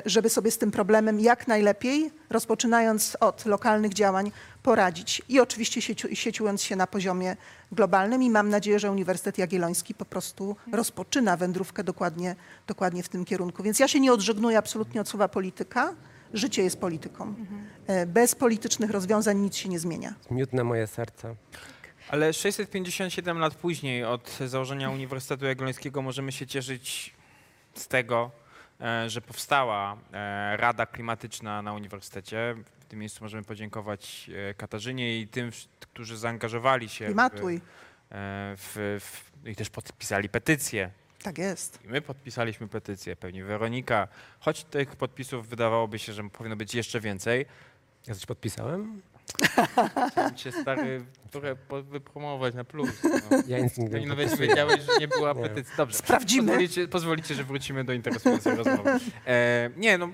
żeby sobie z tym problemem jak najlepiej, rozpoczynając od lokalnych działań, poradzić. I oczywiście sieci, sieciując się na poziomie globalnym i mam nadzieję, że Uniwersytet Jagielloński po prostu rozpoczyna wędrówkę dokładnie, dokładnie w tym kierunku. Więc ja się nie odżegnuję absolutnie od słowa polityka. Życie jest polityką. E, Bez politycznych rozwiązań nic się nie zmienia. Miód na moje serce. Ale 657 lat później od założenia Uniwersytetu Jagiellońskiego możemy się cieszyć z tego, e, że powstała e, Rada Klimatyczna na Uniwersytecie. W tym miejscu możemy podziękować e, Katarzynie i tym, którzy zaangażowali się w, Klimatuj. e, w, w, i też podpisali petycję. Tak jest. I my podpisaliśmy petycję, pewnie Weronika, choć tych podpisów wydawałoby się, że powinno być jeszcze więcej. Ja coś podpisałem? Chciałem cię stary trochę wypromować na plus. No. Ja nic No nie nawet podpisuję. wiedziałeś, że nie była Nie. petycji. Dobrze. Sprawdzimy. Pozwolicie, pozwolicie, że wrócimy do interesującej rozmowy. E, nie, no,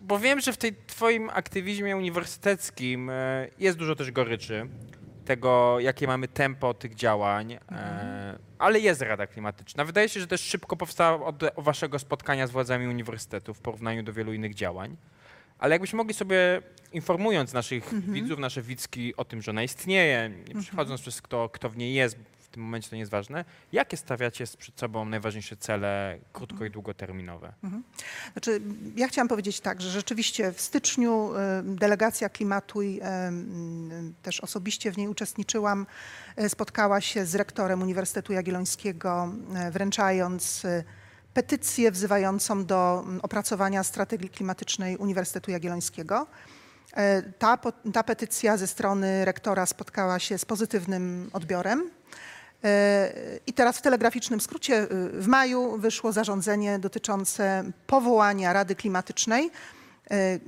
bo wiem, że w tej twoim aktywizmie uniwersyteckim e, jest dużo też goryczy tego, jakie mamy tempo tych działań, e, ale jest Rada Klimatyczna. Wydaje się, że też szybko powstała od waszego spotkania z władzami uniwersytetu w porównaniu do wielu innych działań. Ale jakbyśmy mogli sobie, informując naszych widzów, nasze widzki o tym, że ona istnieje, nie przechodząc przez kto, kto w niej jest, w tym momencie to nie jest ważne, jakie stawiacie przed sobą najważniejsze cele krótko i długoterminowe? Znaczy, ja chciałam powiedzieć tak, że rzeczywiście w styczniu delegacja Klimatu i też osobiście w niej uczestniczyłam, e, spotkała się z rektorem Uniwersytetu Jagiellońskiego, e, wręczając e, petycję wzywającą do m, opracowania strategii klimatycznej Uniwersytetu Jagiellońskiego. E, Ta, ta petycja ze strony rektora spotkała się z pozytywnym odbiorem. E, I teraz w telegraficznym skrócie y, w maju wyszło zarządzenie dotyczące powołania Rady Klimatycznej. E,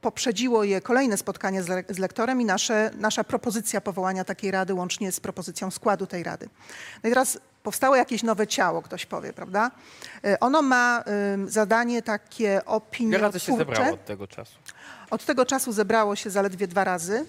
Poprzedziło je kolejne spotkanie z lektorem i nasze, nasza propozycja powołania takiej rady łącznie z propozycją składu tej rady. No i teraz powstało jakieś nowe ciało, ktoś powie, prawda? E, Ono ma zadanie takie Ile razy się zebrało od tego czasu? Od tego czasu zebrało się zaledwie dwa razy,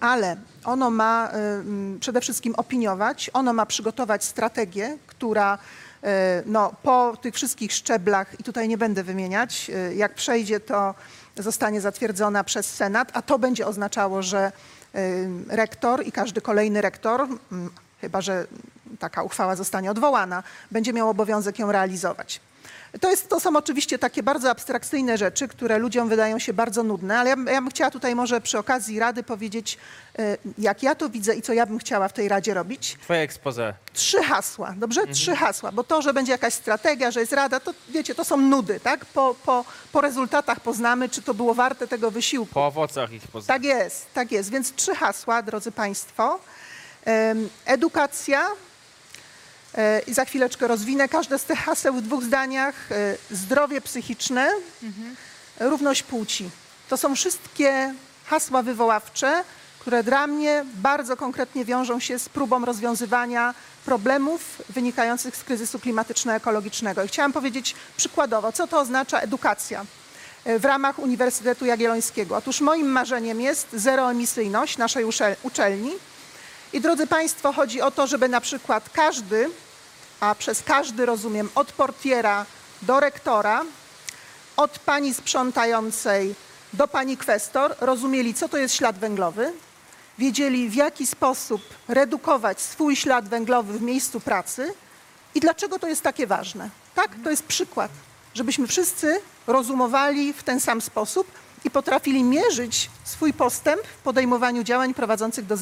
ale ono ma ym, przede wszystkim opiniować, ono ma przygotować strategię, która y, no, po tych wszystkich szczeblach, i tutaj nie będę wymieniać, y, jak przejdzie, to zostanie zatwierdzona przez Senat, a to będzie oznaczało, że y, rektor i każdy kolejny rektor, chyba że taka uchwała zostanie odwołana, będzie miał obowiązek ją realizować. To, jest, to są oczywiście takie bardzo abstrakcyjne rzeczy, które ludziom wydają się bardzo nudne, ale ja, bym- ja bym chciała tutaj może przy okazji Rady powiedzieć, y, jak ja to widzę i co ja bym chciała w tej Radzie robić. Twoje expose. Trzy hasła, dobrze? Trzy hasła, bo to, że będzie jakaś strategia, że jest Rada, to wiecie, to są nudy, tak? Po, po, po rezultatach poznamy, czy to było warte tego wysiłku. Po owocach ich poznania. Tak jest, tak jest. Więc trzy hasła, drodzy Państwo. Edukacja. E, I za chwileczkę rozwinę każde z tych haseł w dwóch zdaniach. E, Zdrowie psychiczne, równość płci. To są wszystkie hasła wywoławcze, które dla mnie bardzo konkretnie wiążą się z próbą rozwiązywania problemów wynikających z kryzysu klimatyczno-ekologicznego. I chciałam powiedzieć przykładowo, co to oznacza edukacja e, w ramach Uniwersytetu Jagiellońskiego. Otóż moim marzeniem jest zeroemisyjność naszej uczelni. I drodzy Państwo, chodzi o to, żeby na przykład każdy, a przez każdy rozumiem od portiera do rektora, od pani sprzątającej do pani kwestor, rozumieli, co to jest ślad węglowy, wiedzieli, w jaki sposób redukować swój ślad węglowy w miejscu pracy i dlaczego to jest takie ważne. Tak, to jest przykład, żebyśmy wszyscy rozumowali w ten sam sposób i potrafili mierzyć swój postęp w podejmowaniu działań prowadzących do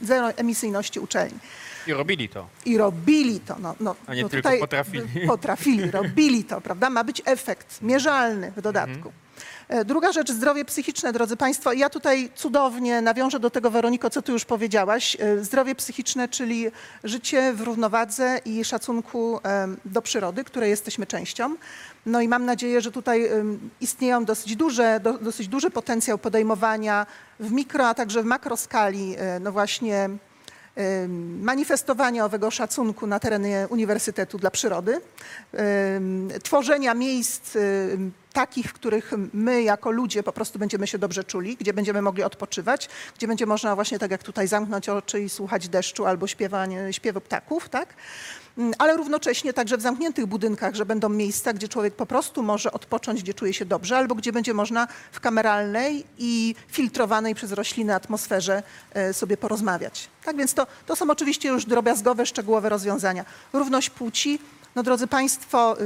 zeroemisyjności uczelni. I robili to. I robili to. No, no, A nie no tylko potrafili. Potrafili, robili to, prawda? Ma być efekt mierzalny w dodatku. E, Druga rzecz, zdrowie psychiczne, drodzy Państwo. Ja tutaj cudownie nawiążę do tego, Weroniko, co Ty już powiedziałaś. E, Zdrowie psychiczne, czyli życie w równowadze i szacunku do przyrody, której jesteśmy częścią. No i mam nadzieję, że tutaj istnieją dosyć, duże, do, dosyć duży potencjał podejmowania w mikro, a także w makroskali, e, no właśnie manifestowania owego szacunku na terenie Uniwersytetu dla Przyrody, tworzenia miejsc em, takich, w których my jako ludzie po prostu będziemy się dobrze czuli, gdzie będziemy mogli odpoczywać, gdzie będzie można właśnie tak jak tutaj zamknąć oczy i słuchać deszczu albo śpiewanie, śpiewu ptaków, tak? Mm, Ale równocześnie także w zamkniętych budynkach, że będą miejsca, gdzie człowiek po prostu może odpocząć, gdzie czuje się dobrze, albo gdzie będzie można w kameralnej i filtrowanej przez rośliny atmosferze e, sobie porozmawiać. Tak więc to, to są oczywiście już drobiazgowe, szczegółowe rozwiązania. Równość płci, no drodzy Państwo,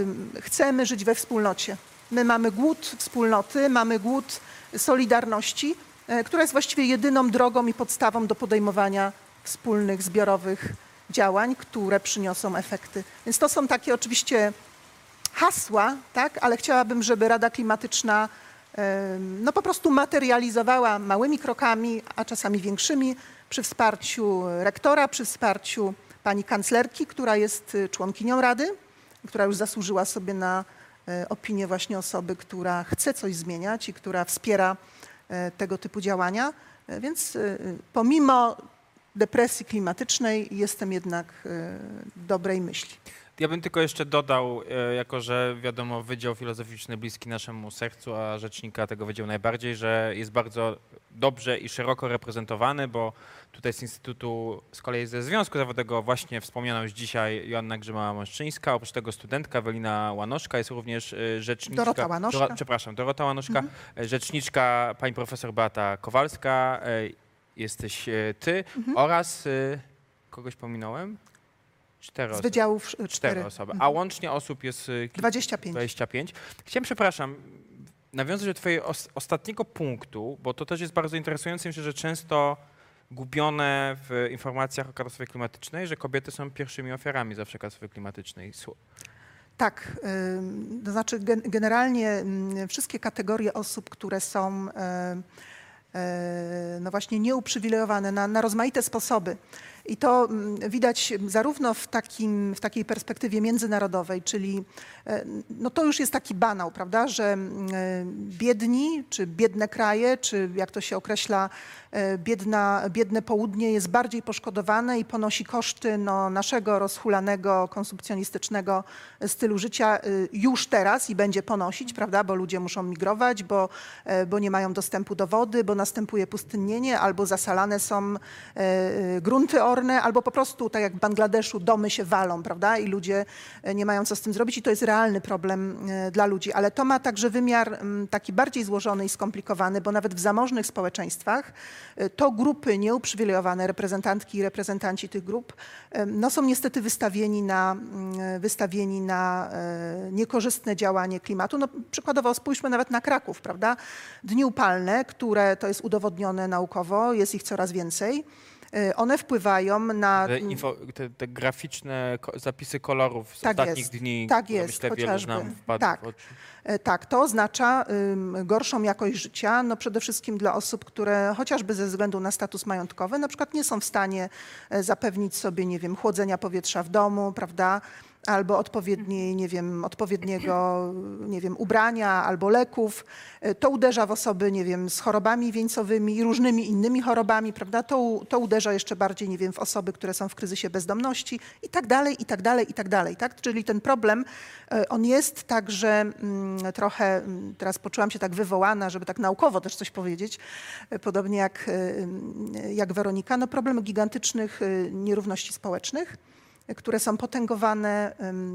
chcemy żyć we wspólnocie. My mamy głód wspólnoty, mamy głód solidarności, e, która jest właściwie jedyną drogą i podstawą do podejmowania wspólnych, zbiorowych działań, które przyniosą efekty. Więc to są takie oczywiście hasła, tak, ale chciałabym, żeby Rada Klimatyczna no po prostu materializowała małymi krokami, a czasami większymi, przy wsparciu rektora, przy wsparciu pani kanclerki, która jest y, członkinią Rady, która już zasłużyła sobie na e, opinię właśnie osoby, która chce coś zmieniać i która wspiera e, tego typu działania. E, Więc e, pomimo depresji klimatycznej jestem jednak e, dobrej myśli. Ja bym tylko jeszcze dodał, e, jako że wiadomo, Wydział Filozoficzny bliski naszemu sercu, a rzecznika tego wydziału najbardziej, że jest bardzo dobrze i szeroko reprezentowany, bo tutaj z Instytutu, z kolei ze Związku Zawodowego właśnie wspomniana już dzisiaj Joanna Grzyma-Maszczyńska, oprócz tego studentka Ewelina Łanoszka, jest również e, rzeczniczka... Dorota Łanoszka. Doro, przepraszam, Dorota Łanoszka, e, rzeczniczka pani profesor Beata Kowalska, jesteś e, ty oraz... e, Kogoś pominąłem? Cztery Z wydziałów e, Cztery cztery. osoby. A łącznie osób jest y, kil- 25. 25. Chciałem, przepraszam, nawiązać do twojego os- ostatniego punktu, bo to też jest bardzo interesujące. Myślę, że często gubione w informacjach o katastrofie klimatycznej, że kobiety są pierwszymi ofiarami zawsze katastrofy klimatycznej. Tak, to znaczy gen- generalnie ym, wszystkie kategorie osób, które są e, e, no właśnie nieuprzywilejowane na, na rozmaite sposoby. I to mm, widać zarówno w, takim, w takiej perspektywie międzynarodowej, czyli e, no to już jest taki banał, prawda, że mm, e, biedni, czy biedne kraje, czy jak to się określa, e, biedna, biedne południe jest bardziej poszkodowane i ponosi koszty no, naszego rozhulanego, konsumpcjonistycznego stylu życia już teraz i będzie ponosić, prawda, bo ludzie muszą migrować, bo, bo nie mają dostępu do wody, bo następuje pustynnienie, albo zasalane są grunty orne, albo po prostu, tak jak w Bangladeszu, domy się walą, prawda, i ludzie e, nie mają co z tym zrobić i to jest realny problem e, dla ludzi. Ale to ma także wymiar mm, taki bardziej złożony i skomplikowany, bo nawet w zamożnych społeczeństwach e, to grupy nieuprzywilejowane, reprezentantki i reprezentanci tych grup, no są niestety wystawieni na, mm, wystawieni na niekorzystne działanie klimatu. No, przykładowo spójrzmy nawet na Kraków, prawda? Dni upalne, które to jest udowodnione naukowo, jest ich coraz więcej. E, One wpływają na... Te, info, te, te graficzne ko- zapisy kolorów z Tak ostatnich jest, dni, tak które jest, myślę wielu chociażby. nam wpadł Tak. w oczy. E, Tak, to oznacza ym, gorszą jakość życia, no przede wszystkim dla osób, które chociażby ze względu na status majątkowy na przykład nie są w stanie e, zapewnić sobie, nie wiem, chłodzenia powietrza w domu, prawda, albo odpowiedniej, nie wiem, odpowiedniego, nie wiem, ubrania albo leków. E, To uderza w osoby, nie wiem, z chorobami wieńcowymi i różnymi innymi chorobami, prawda, to, to uderza jeszcze bardziej, nie wiem, w osoby, które są w kryzysie bezdomności i tak dalej, i tak dalej, i tak dalej, tak? Czyli ten problem, e, on jest także mm, trochę, mm, teraz poczułam się tak wywołana, żeby tak naukowo też coś powiedzieć, e, podobnie jak, mm, jak Weronika, no problem gigantycznych nierówności społecznych, które są potęgowane,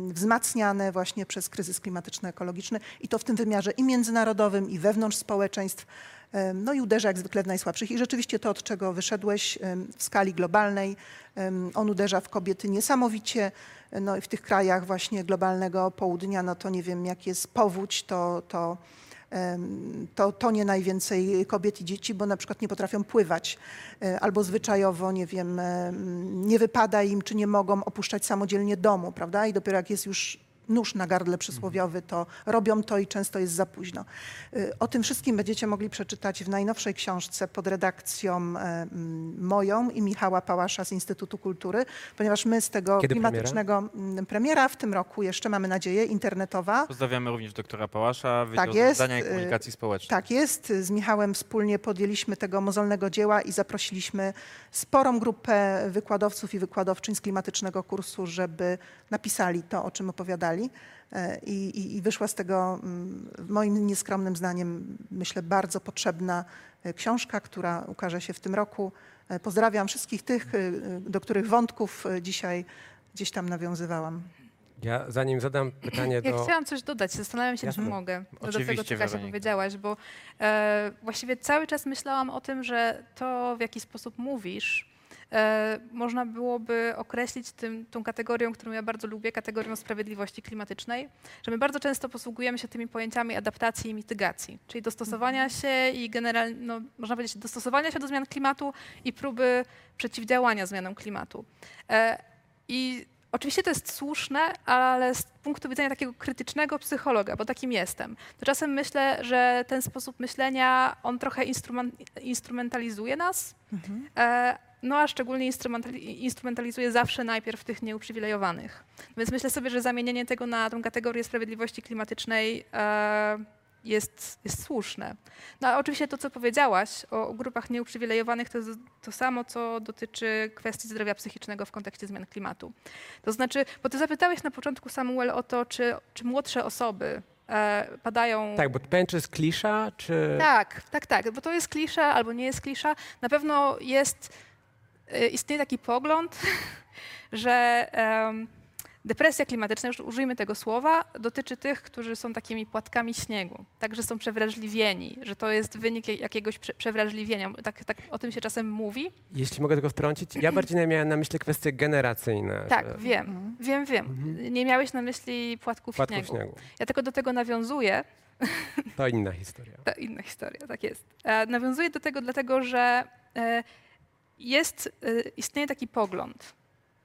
wzmacniane właśnie przez kryzys klimatyczno-ekologiczny i to w tym wymiarze i międzynarodowym, i wewnątrz społeczeństw. No i uderza jak zwykle w najsłabszych. I rzeczywiście to, od czego wyszedłeś w skali globalnej, on uderza w kobiety niesamowicie. No i w tych krajach właśnie globalnego południa, no to nie wiem, jak jest powódź, to, to, to tonie najwięcej kobiet i dzieci, bo na przykład nie potrafią pływać e, albo zwyczajowo, nie wiem, em, nie wypada im, czy nie mogą opuszczać samodzielnie domu, prawda? I dopiero jak jest już nóż na gardle przysłowiowy, to robią to i często jest za późno. Y, O tym wszystkim będziecie mogli przeczytać w najnowszej książce pod redakcją e, moją i Michała Pałasza z Instytutu Kultury, ponieważ my z tego Kiedy klimatycznego premiera? premiera w tym roku jeszcze mamy nadzieję internetowa. Pozdrawiamy również doktora Pałasza, Wydział Tak jest, Zadania i y, Komunikacji Społecznej. Tak jest. Z Michałem wspólnie podjęliśmy tego mozolnego dzieła i zaprosiliśmy sporą grupę wykładowców i wykładowczyń z klimatycznego kursu, żeby napisali to, o czym opowiadali. E, I, i, i wyszła z tego, mm, moim nieskromnym zdaniem, myślę, bardzo potrzebna e, książka, która ukaże się w tym roku. E, Pozdrawiam wszystkich tych, do których wątków dzisiaj gdzieś tam nawiązywałam. Ja zanim zadam pytanie Ja do... chciałam coś dodać, zastanawiam się, Jasne. czy mogę. Do tego, Oczywiście, co Kasia powiedziałaś, bo e, właściwie cały czas myślałam o tym, że to, w jaki sposób mówisz, można byłoby określić tym, tą kategorią, którą ja bardzo lubię, kategorią sprawiedliwości klimatycznej, że my bardzo często posługujemy się tymi pojęciami adaptacji i mitygacji, czyli dostosowania się i generalnie, no, można powiedzieć, dostosowania się do zmian klimatu i próby przeciwdziałania zmianom klimatu. E, I Oczywiście to jest słuszne, ale z punktu widzenia takiego krytycznego psychologa, bo takim jestem, to czasem myślę, że ten sposób myślenia, on trochę instrument, instrumentalizuje nas, e, no a szczególnie instrumentali, instrumentalizuje zawsze najpierw tych nieuprzywilejowanych. Więc myślę sobie, że zamienienie tego na tą kategorię sprawiedliwości klimatycznej e, jest, jest słuszne. No a oczywiście to, co powiedziałaś o grupach nieuprzywilejowanych, to jest to samo, co dotyczy kwestii zdrowia psychicznego w kontekście zmian klimatu. To znaczy, bo ty zapytałeś na początku, Samuel, o to, czy, czy młodsze osoby e, padają... Tak, bo pytanie, czy jest klisza, czy... Tak, tak, tak, bo to jest klisza albo nie jest klisza. Na pewno jest, istnieje taki pogląd, *laughs* że... Depresja klimatyczna, już użyjmy tego słowa, dotyczy tych, którzy są takimi płatkami śniegu, także są przewrażliwieni, że to jest wynik jakiegoś prze- przewrażliwienia. Tak, tak o tym się czasem mówi. Jeśli mogę tylko wtrącić, ja bardziej miałem na myśli kwestie generacyjne. Tak, że- wiem, wiem, wiem. Nie miałeś na myśli płatków, Płatków śniegu. śniegu. Ja tylko do tego nawiązuję, To inna historia. *laughs* to inna historia, tak jest. E, nawiązuję do tego dlatego, że e, jest, e, istnieje taki pogląd,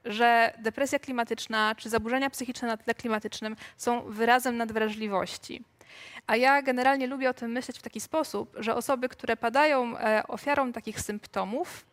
że depresja klimatyczna czy zaburzenia psychiczne na tle klimatycznym są wyrazem nadwrażliwości. A ja generalnie lubię o tym myśleć w taki sposób, że osoby, które padają e, ofiarą takich symptomów,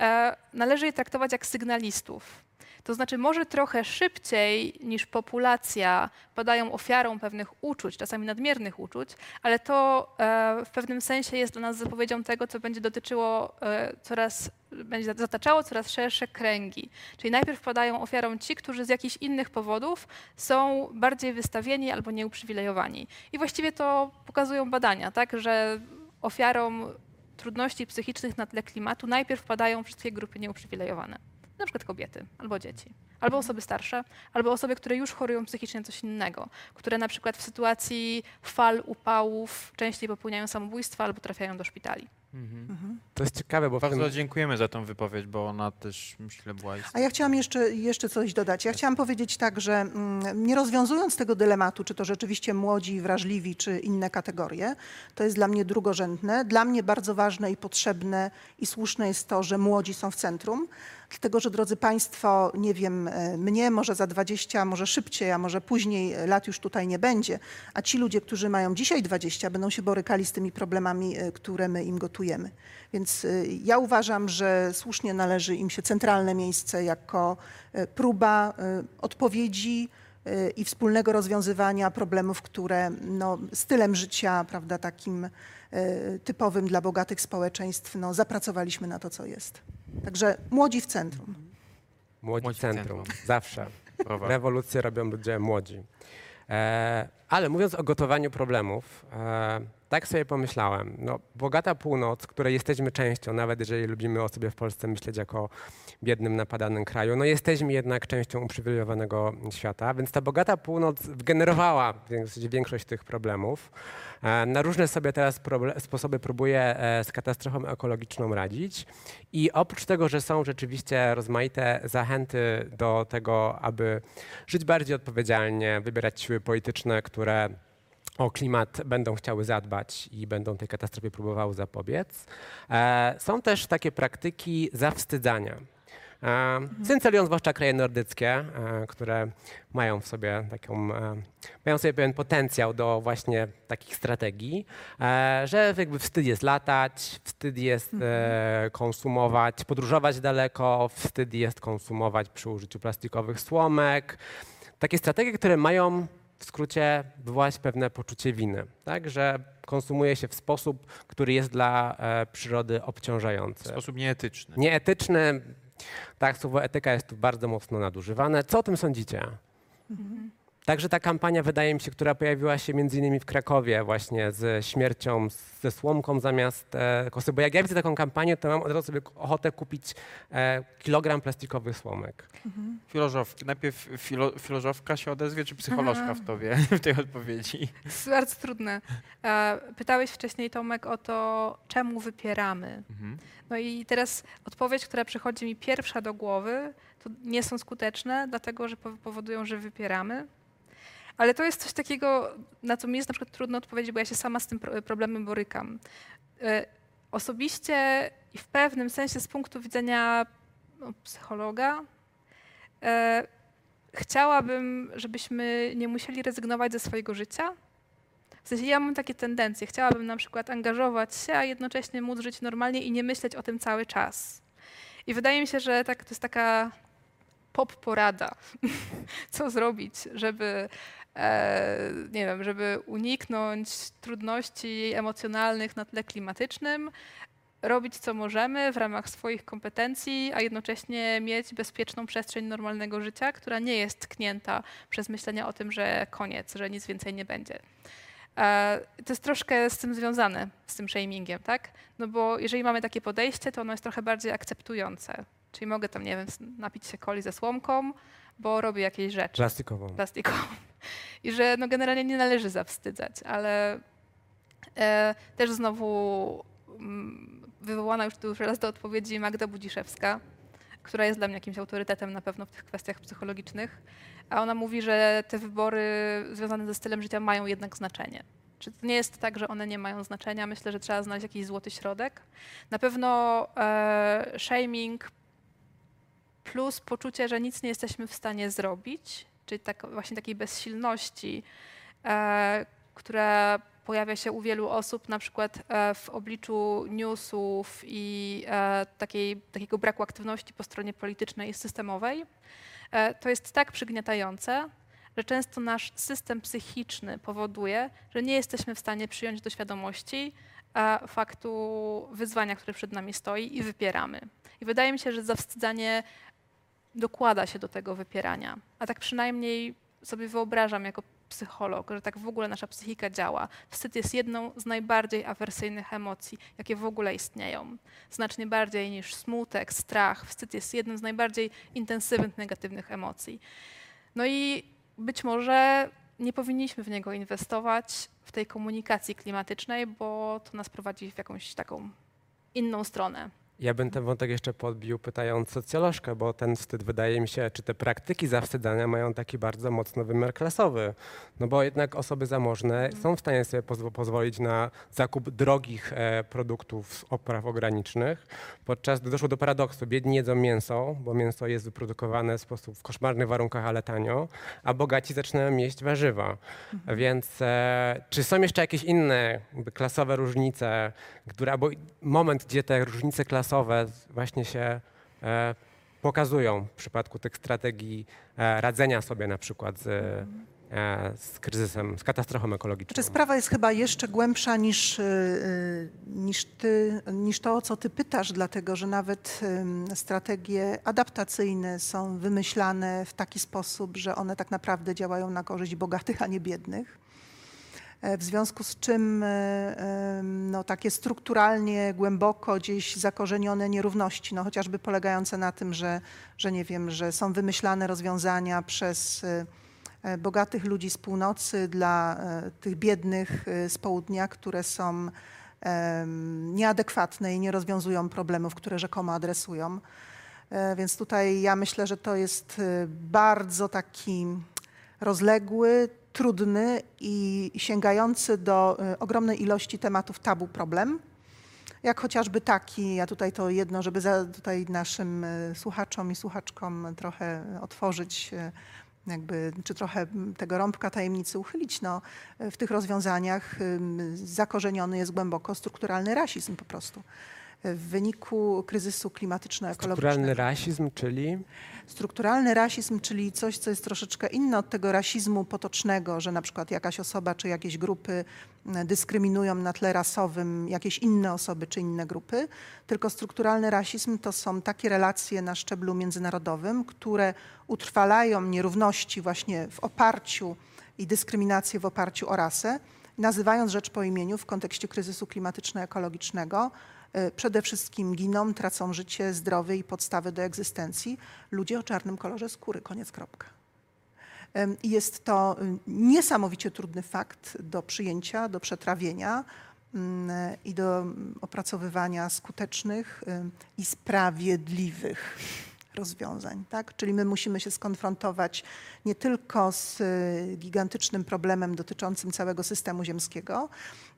e, należy je traktować jak sygnalistów. To znaczy, może trochę szybciej niż populacja padają ofiarą pewnych uczuć, czasami nadmiernych uczuć, ale to e, w pewnym sensie jest dla nas zapowiedzią tego, co będzie dotyczyło e, coraz, będzie zataczało coraz szersze kręgi. Czyli najpierw padają ofiarą ci, którzy z jakichś innych powodów są bardziej wystawieni albo nieuprzywilejowani. I właściwie to pokazują badania, tak, że ofiarą trudności psychicznych na tle klimatu najpierw padają wszystkie grupy nieuprzywilejowane. Na przykład kobiety, albo dzieci, albo osoby starsze, albo osoby, które już chorują psychicznie na coś innego, które na przykład w sytuacji fal upałów częściej popełniają samobójstwa albo trafiają do szpitali. To jest ciekawe, bo tym... Bardzo dziękujemy za tą wypowiedź, bo ona też myślę była A istotna. ja chciałam jeszcze, jeszcze coś dodać. Ja chciałam powiedzieć tak, że mm, nie rozwiązując tego dylematu, czy to rzeczywiście młodzi, wrażliwi, czy inne kategorie, to jest dla mnie drugorzędne. Dla mnie bardzo ważne i potrzebne i słuszne jest to, że młodzi są w centrum. Dlatego, że drodzy Państwo, nie wiem, mnie może za 20, może szybciej, a może później e, lat już tutaj nie będzie, a ci ludzie, którzy mają dzisiaj 20, będą się borykali z tymi problemami, e, które my im gotujemy. Więc ja uważam, że słusznie należy im się centralne miejsce jako próba odpowiedzi i wspólnego rozwiązywania problemów, które no, stylem życia, prawda, takim typowym dla bogatych społeczeństw, no, zapracowaliśmy na to, co jest. Także młodzi w centrum. Młodzi, Młodzi centrum. centrum. Zawsze. *laughs* Rewolucje robią ludzie młodzi. E, ale mówiąc o gotowaniu problemów, e, tak sobie pomyślałem, no, bogata północ, której jesteśmy częścią, nawet jeżeli lubimy o sobie w Polsce myśleć jako biednym, napadanym kraju, no jesteśmy jednak częścią uprzywilejowanego świata, więc ta bogata północ zasadzie większość tych problemów. E, na różne sobie teraz sposoby próbuje z katastrofą ekologiczną radzić. I oprócz tego, że są rzeczywiście rozmaite zachęty do tego, aby żyć bardziej odpowiedzialnie, wybierać siły polityczne, które o klimat będą chciały zadbać i będą tej katastrofie próbowały zapobiec. E, są też takie praktyki zawstydzania. E, Cyncelują zwłaszcza kraje nordyckie, e, które mają w sobie taką, mają sobie pewien potencjał do właśnie takich strategii, że jakby wstyd jest latać, wstyd jest e, konsumować, podróżować daleko, wstyd jest konsumować przy użyciu plastikowych słomek. Takie strategie, które mają w skrócie wywołać pewne poczucie winy, tak? że konsumuje się w sposób, który jest dla e, przyrody W obciążający. sposób nieetyczny. Nieetyczny, tak, słowo etyka jest tu bardzo mocno nadużywane. Co o tym sądzicie? Także ta kampania, wydaje mi się, która pojawiła się między innymi w Krakowie właśnie z śmiercią, ze słomką zamiast e, kosy. Bo jak ja widzę taką kampanię, to mam od razu sobie ochotę kupić e, kilogram plastikowych słomek. Filozof, najpierw filo, filozofka się odezwie, czy psycholożka w tobie *laughs* w tej odpowiedzi? To jest bardzo trudne. E, Pytałeś wcześniej, Tomek, o to, czemu wypieramy. Mhm. No i teraz odpowiedź, która przychodzi mi pierwsza do głowy, to nie są skuteczne, dlatego że pow- powodują, że wypieramy. Ale to jest coś takiego, na co mi jest na przykład trudno odpowiedzieć, bo ja się sama z tym pro- problemem borykam. E, Osobiście i w pewnym sensie z punktu widzenia no, psychologa, e, chciałabym, żebyśmy nie musieli rezygnować ze swojego życia. W sensie ja mam takie tendencje. Chciałabym na przykład angażować się, a jednocześnie móc żyć normalnie i nie myśleć o tym cały czas. I wydaje mi się, że tak, to jest taka pop porada, *laughs* co zrobić, żeby nie wiem, żeby uniknąć trudności emocjonalnych na tle klimatycznym, robić co możemy w ramach swoich kompetencji, a jednocześnie mieć bezpieczną przestrzeń normalnego życia, która nie jest tknięta przez myślenie o tym, że koniec, że nic więcej nie będzie. E, To jest troszkę z tym związane, z tym shamingiem, tak? No bo jeżeli mamy takie podejście, to ono jest trochę bardziej akceptujące. Czyli mogę tam, nie wiem, napić się coli ze słomką, bo robię jakieś rzeczy Plastikową. plastikową. I że no generalnie nie należy zawstydzać, ale e, też znowu mm, wywołana już tu już raz do odpowiedzi Magda Budziszewska, która jest dla mnie jakimś autorytetem na pewno w tych kwestiach psychologicznych, a ona mówi, że te wybory związane ze stylem życia mają jednak znaczenie. Czy to nie jest tak, że one nie mają znaczenia? Myślę, że trzeba znaleźć jakiś złoty środek. Na pewno e, shaming plus poczucie, że nic nie jesteśmy w stanie zrobić, czyli tak, właśnie takiej bezsilności, e, która pojawia się u wielu osób, na przykład e, w obliczu newsów i e, takiej, takiego braku aktywności po stronie politycznej i systemowej, e, to jest tak przygniatające, że często nasz system psychiczny powoduje, że nie jesteśmy w stanie przyjąć do świadomości faktu wyzwania, które przed nami stoi i wypieramy. I wydaje mi się, że zawstydzanie dokłada się do tego wypierania. A tak przynajmniej sobie wyobrażam jako psycholog, że tak w ogóle nasza psychika działa. Wstyd jest jedną z najbardziej awersyjnych emocji, jakie w ogóle istnieją. Znacznie bardziej niż smutek, strach. Wstyd jest jednym z najbardziej intensywnych negatywnych emocji. No i być może nie powinniśmy w niego inwestować w tej komunikacji klimatycznej, bo to nas prowadzi w jakąś taką inną stronę. Ja bym ten wątek jeszcze podbił pytając socjolożkę, bo ten wstyd wydaje mi się, czy te praktyki zawstydzania mają taki bardzo mocny wymiar klasowy. No bo jednak osoby zamożne są w stanie sobie pozwo- pozwolić na zakup drogich e, produktów z opraw organicznych, podczas gdy doszło do paradoksu. Biedni jedzą mięso, bo mięso jest wyprodukowane w sposób w koszmarnych warunkach, ale tanio, a bogaci zaczynają jeść warzywa. Więc e, czy są jeszcze jakieś inne klasowe różnice, które, albo moment, gdzie te różnice klasowe właśnie się e, pokazują w przypadku tych strategii e, radzenia sobie na przykład z, e, z kryzysem, z katastrofą ekologiczną? Czy sprawa jest chyba jeszcze głębsza niż, niż, ty, niż to, o co ty pytasz, dlatego że nawet strategie adaptacyjne są wymyślane w taki sposób, że one tak naprawdę działają na korzyść bogatych, a nie biednych. E, W związku z czym e, no, takie strukturalnie, głęboko gdzieś zakorzenione nierówności, no, chociażby polegające na tym, że, że nie wiem, że są wymyślane rozwiązania przez e, bogatych ludzi z północy dla tych biednych z południa, które są nieadekwatne i nie rozwiązują problemów, które rzekomo adresują. Więc tutaj ja myślę, że to jest bardzo taki rozległy, trudny i sięgający do e, ogromnej ilości tematów tabu problem. Jak chociażby taki, ja tutaj to jedno, żeby tutaj naszym e, słuchaczom i słuchaczkom trochę otworzyć e, jakby, czy trochę tego rąbka tajemnicy uchylić, no, w tych rozwiązaniach zakorzeniony jest głęboko strukturalny rasizm po prostu. W wyniku kryzysu klimatyczno-ekologicznego. Strukturalny rasizm, czyli? Strukturalny rasizm, czyli coś, co jest troszeczkę inne od tego rasizmu potocznego, że na przykład jakaś osoba czy jakieś grupy dyskryminują na tle rasowym jakieś inne osoby czy inne grupy, tylko strukturalny rasizm to są takie relacje na szczeblu międzynarodowym, które utrwalają nierówności właśnie w oparciu i dyskryminację w oparciu o rasę, nazywając rzecz po imieniu w kontekście kryzysu klimatyczno-ekologicznego, przede wszystkim giną, tracą życie, zdrowie i podstawy do egzystencji ludzie o czarnym kolorze skóry. Koniec, kropka. Jest to y, niesamowicie trudny fakt do przyjęcia, do przetrawienia ym, i do mm, opracowywania skutecznych i sprawiedliwych rozwiązań. Tak? Czyli my musimy się skonfrontować nie tylko z y, gigantycznym problemem dotyczącym całego systemu ziemskiego,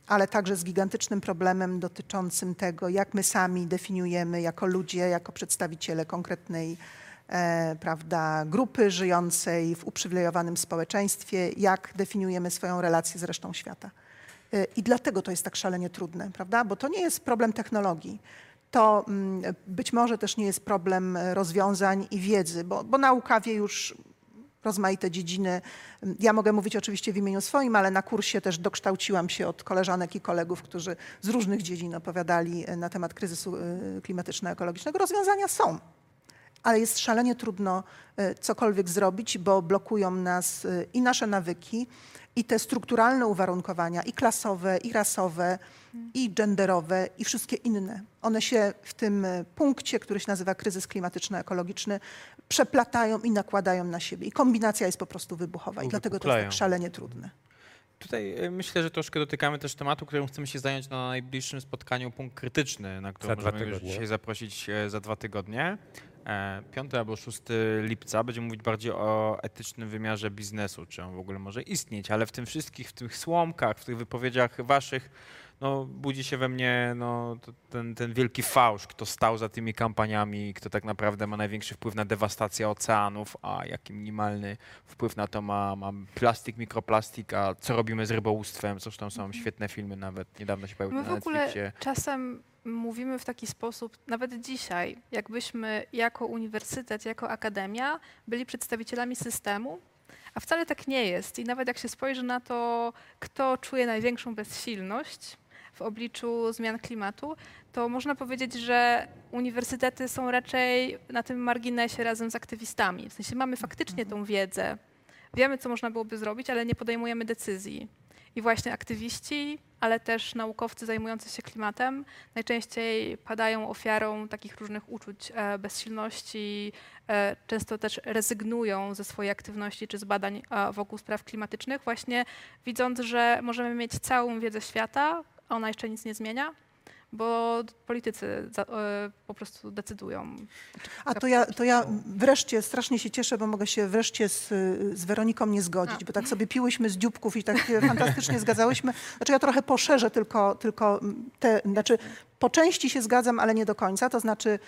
ale także z gigantycznym problemem dotyczącym tego, jak my sami definiujemy jako ludzie, jako przedstawiciele konkretnej e, prawda, grupy żyjącej w uprzywilejowanym społeczeństwie, jak definiujemy swoją relację z resztą świata. E, I dlatego to jest tak szalenie trudne, prawda? Bo to nie jest problem technologii. To mm, być może też nie jest problem e, rozwiązań i wiedzy, bo, bo nauka wie już rozmaite dziedziny. Ja mogę mówić oczywiście w imieniu swoim, ale na kursie też dokształciłam się od koleżanek i kolegów, którzy z różnych dziedzin opowiadali e, na temat kryzysu e, klimatyczno-ekologicznego. Rozwiązania są, ale jest szalenie trudno e, cokolwiek zrobić, bo blokują nas i nasze nawyki, i te strukturalne uwarunkowania, i klasowe, i rasowe, i genderowe, i wszystkie inne. One się w tym punkcie, który się nazywa kryzys klimatyczno-ekologiczny, przeplatają i nakładają na siebie. I kombinacja jest po prostu wybuchowa. I dlatego to jest tak szalenie trudne. Tutaj y, myślę, że troszkę dotykamy też tematu, którym chcemy się zająć na najbliższym spotkaniu Punkt Krytyczny, na dwa możemy już dzisiaj zaprosić e, za dwa tygodnie. E, 5 albo 6 lipca będziemy mówić bardziej o etycznym wymiarze biznesu, czy on w ogóle może istnieć, ale w tym wszystkich, w tych słomkach, w tych wypowiedziach waszych, no budzi się we mnie no, ten, ten wielki fałsz, kto stał za tymi kampaniami, kto tak naprawdę ma największy wpływ na dewastację oceanów, a jaki minimalny wpływ na to ma, ma plastik, mikroplastik, a co robimy z rybołówstwem, zresztą są świetne filmy nawet, niedawno się pojawiły na Netflixie. czasem mówimy w taki sposób, nawet dzisiaj, jakbyśmy jako uniwersytet, jako akademia byli przedstawicielami systemu, a wcale tak nie jest. I nawet jak się spojrzy na to, kto czuje największą bezsilność w obliczu zmian klimatu, to można powiedzieć, że uniwersytety są raczej na tym marginesie razem z aktywistami. W sensie mamy faktycznie tą wiedzę, wiemy, co można byłoby zrobić, ale nie podejmujemy decyzji. I właśnie aktywiści, ale też naukowcy zajmujący się klimatem najczęściej padają ofiarą takich różnych uczuć e, bezsilności, e, często też rezygnują ze swojej aktywności czy z badań e, wokół spraw klimatycznych, właśnie widząc, że możemy mieć całą wiedzę świata, ona jeszcze nic nie zmienia, bo politycy za, e, po prostu decydują. A to ja, to ja wreszcie strasznie się cieszę, bo mogę się wreszcie z, z Weroniką nie zgodzić, A. bo tak sobie piłyśmy z dzióbków i tak *laughs* fantastycznie zgadzałyśmy. Znaczy ja trochę poszerzę tylko, tylko te, znaczy po części się zgadzam, ale nie do końca. To znaczy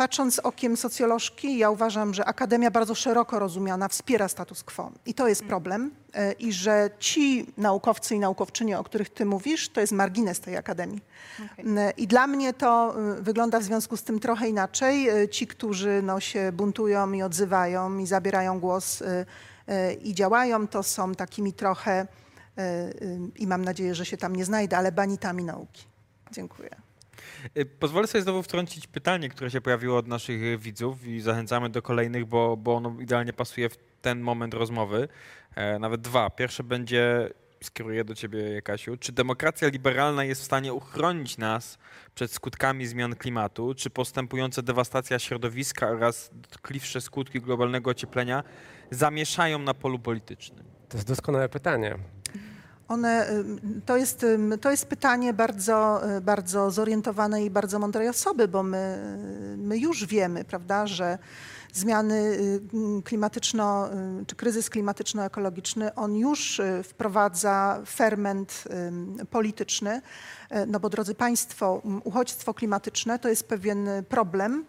patrząc okiem socjolożki, ja uważam, że akademia bardzo szeroko rozumiana wspiera status quo. I to jest problem. E, I że ci naukowcy i naukowczynie, o których ty mówisz, to jest margines tej akademii. Okej. N- I dla mnie to y, wygląda w związku z tym trochę inaczej. Ci, którzy no, się buntują i odzywają i zabierają głos i działają, to są takimi trochę, i mam nadzieję, że się tam nie znajdę, ale banitami nauki. Dziękuję. Y, Pozwolę sobie znowu wtrącić pytanie, które się pojawiło od naszych widzów i zachęcamy do kolejnych, bo, bo ono idealnie pasuje w ten moment rozmowy. E, nawet dwa. Pierwsze będzie, skieruję do ciebie Kasiu, czy demokracja liberalna jest w stanie uchronić nas przed skutkami zmian klimatu? Czy postępująca dewastacja środowiska oraz dotkliwsze skutki globalnego ocieplenia zamieszają na polu politycznym? To jest doskonałe pytanie. One, to, jest, to jest pytanie bardzo, y, bardzo zorientowanej i bardzo mądrej osoby, bo my, my już wiemy, prawda, że zmiany y, klimatyczno, y, czy kryzys klimatyczno-ekologiczny, on już y, wprowadza ferment polityczny. Y, No bo drodzy Państwo, uchodźstwo klimatyczne to jest pewien y, problem,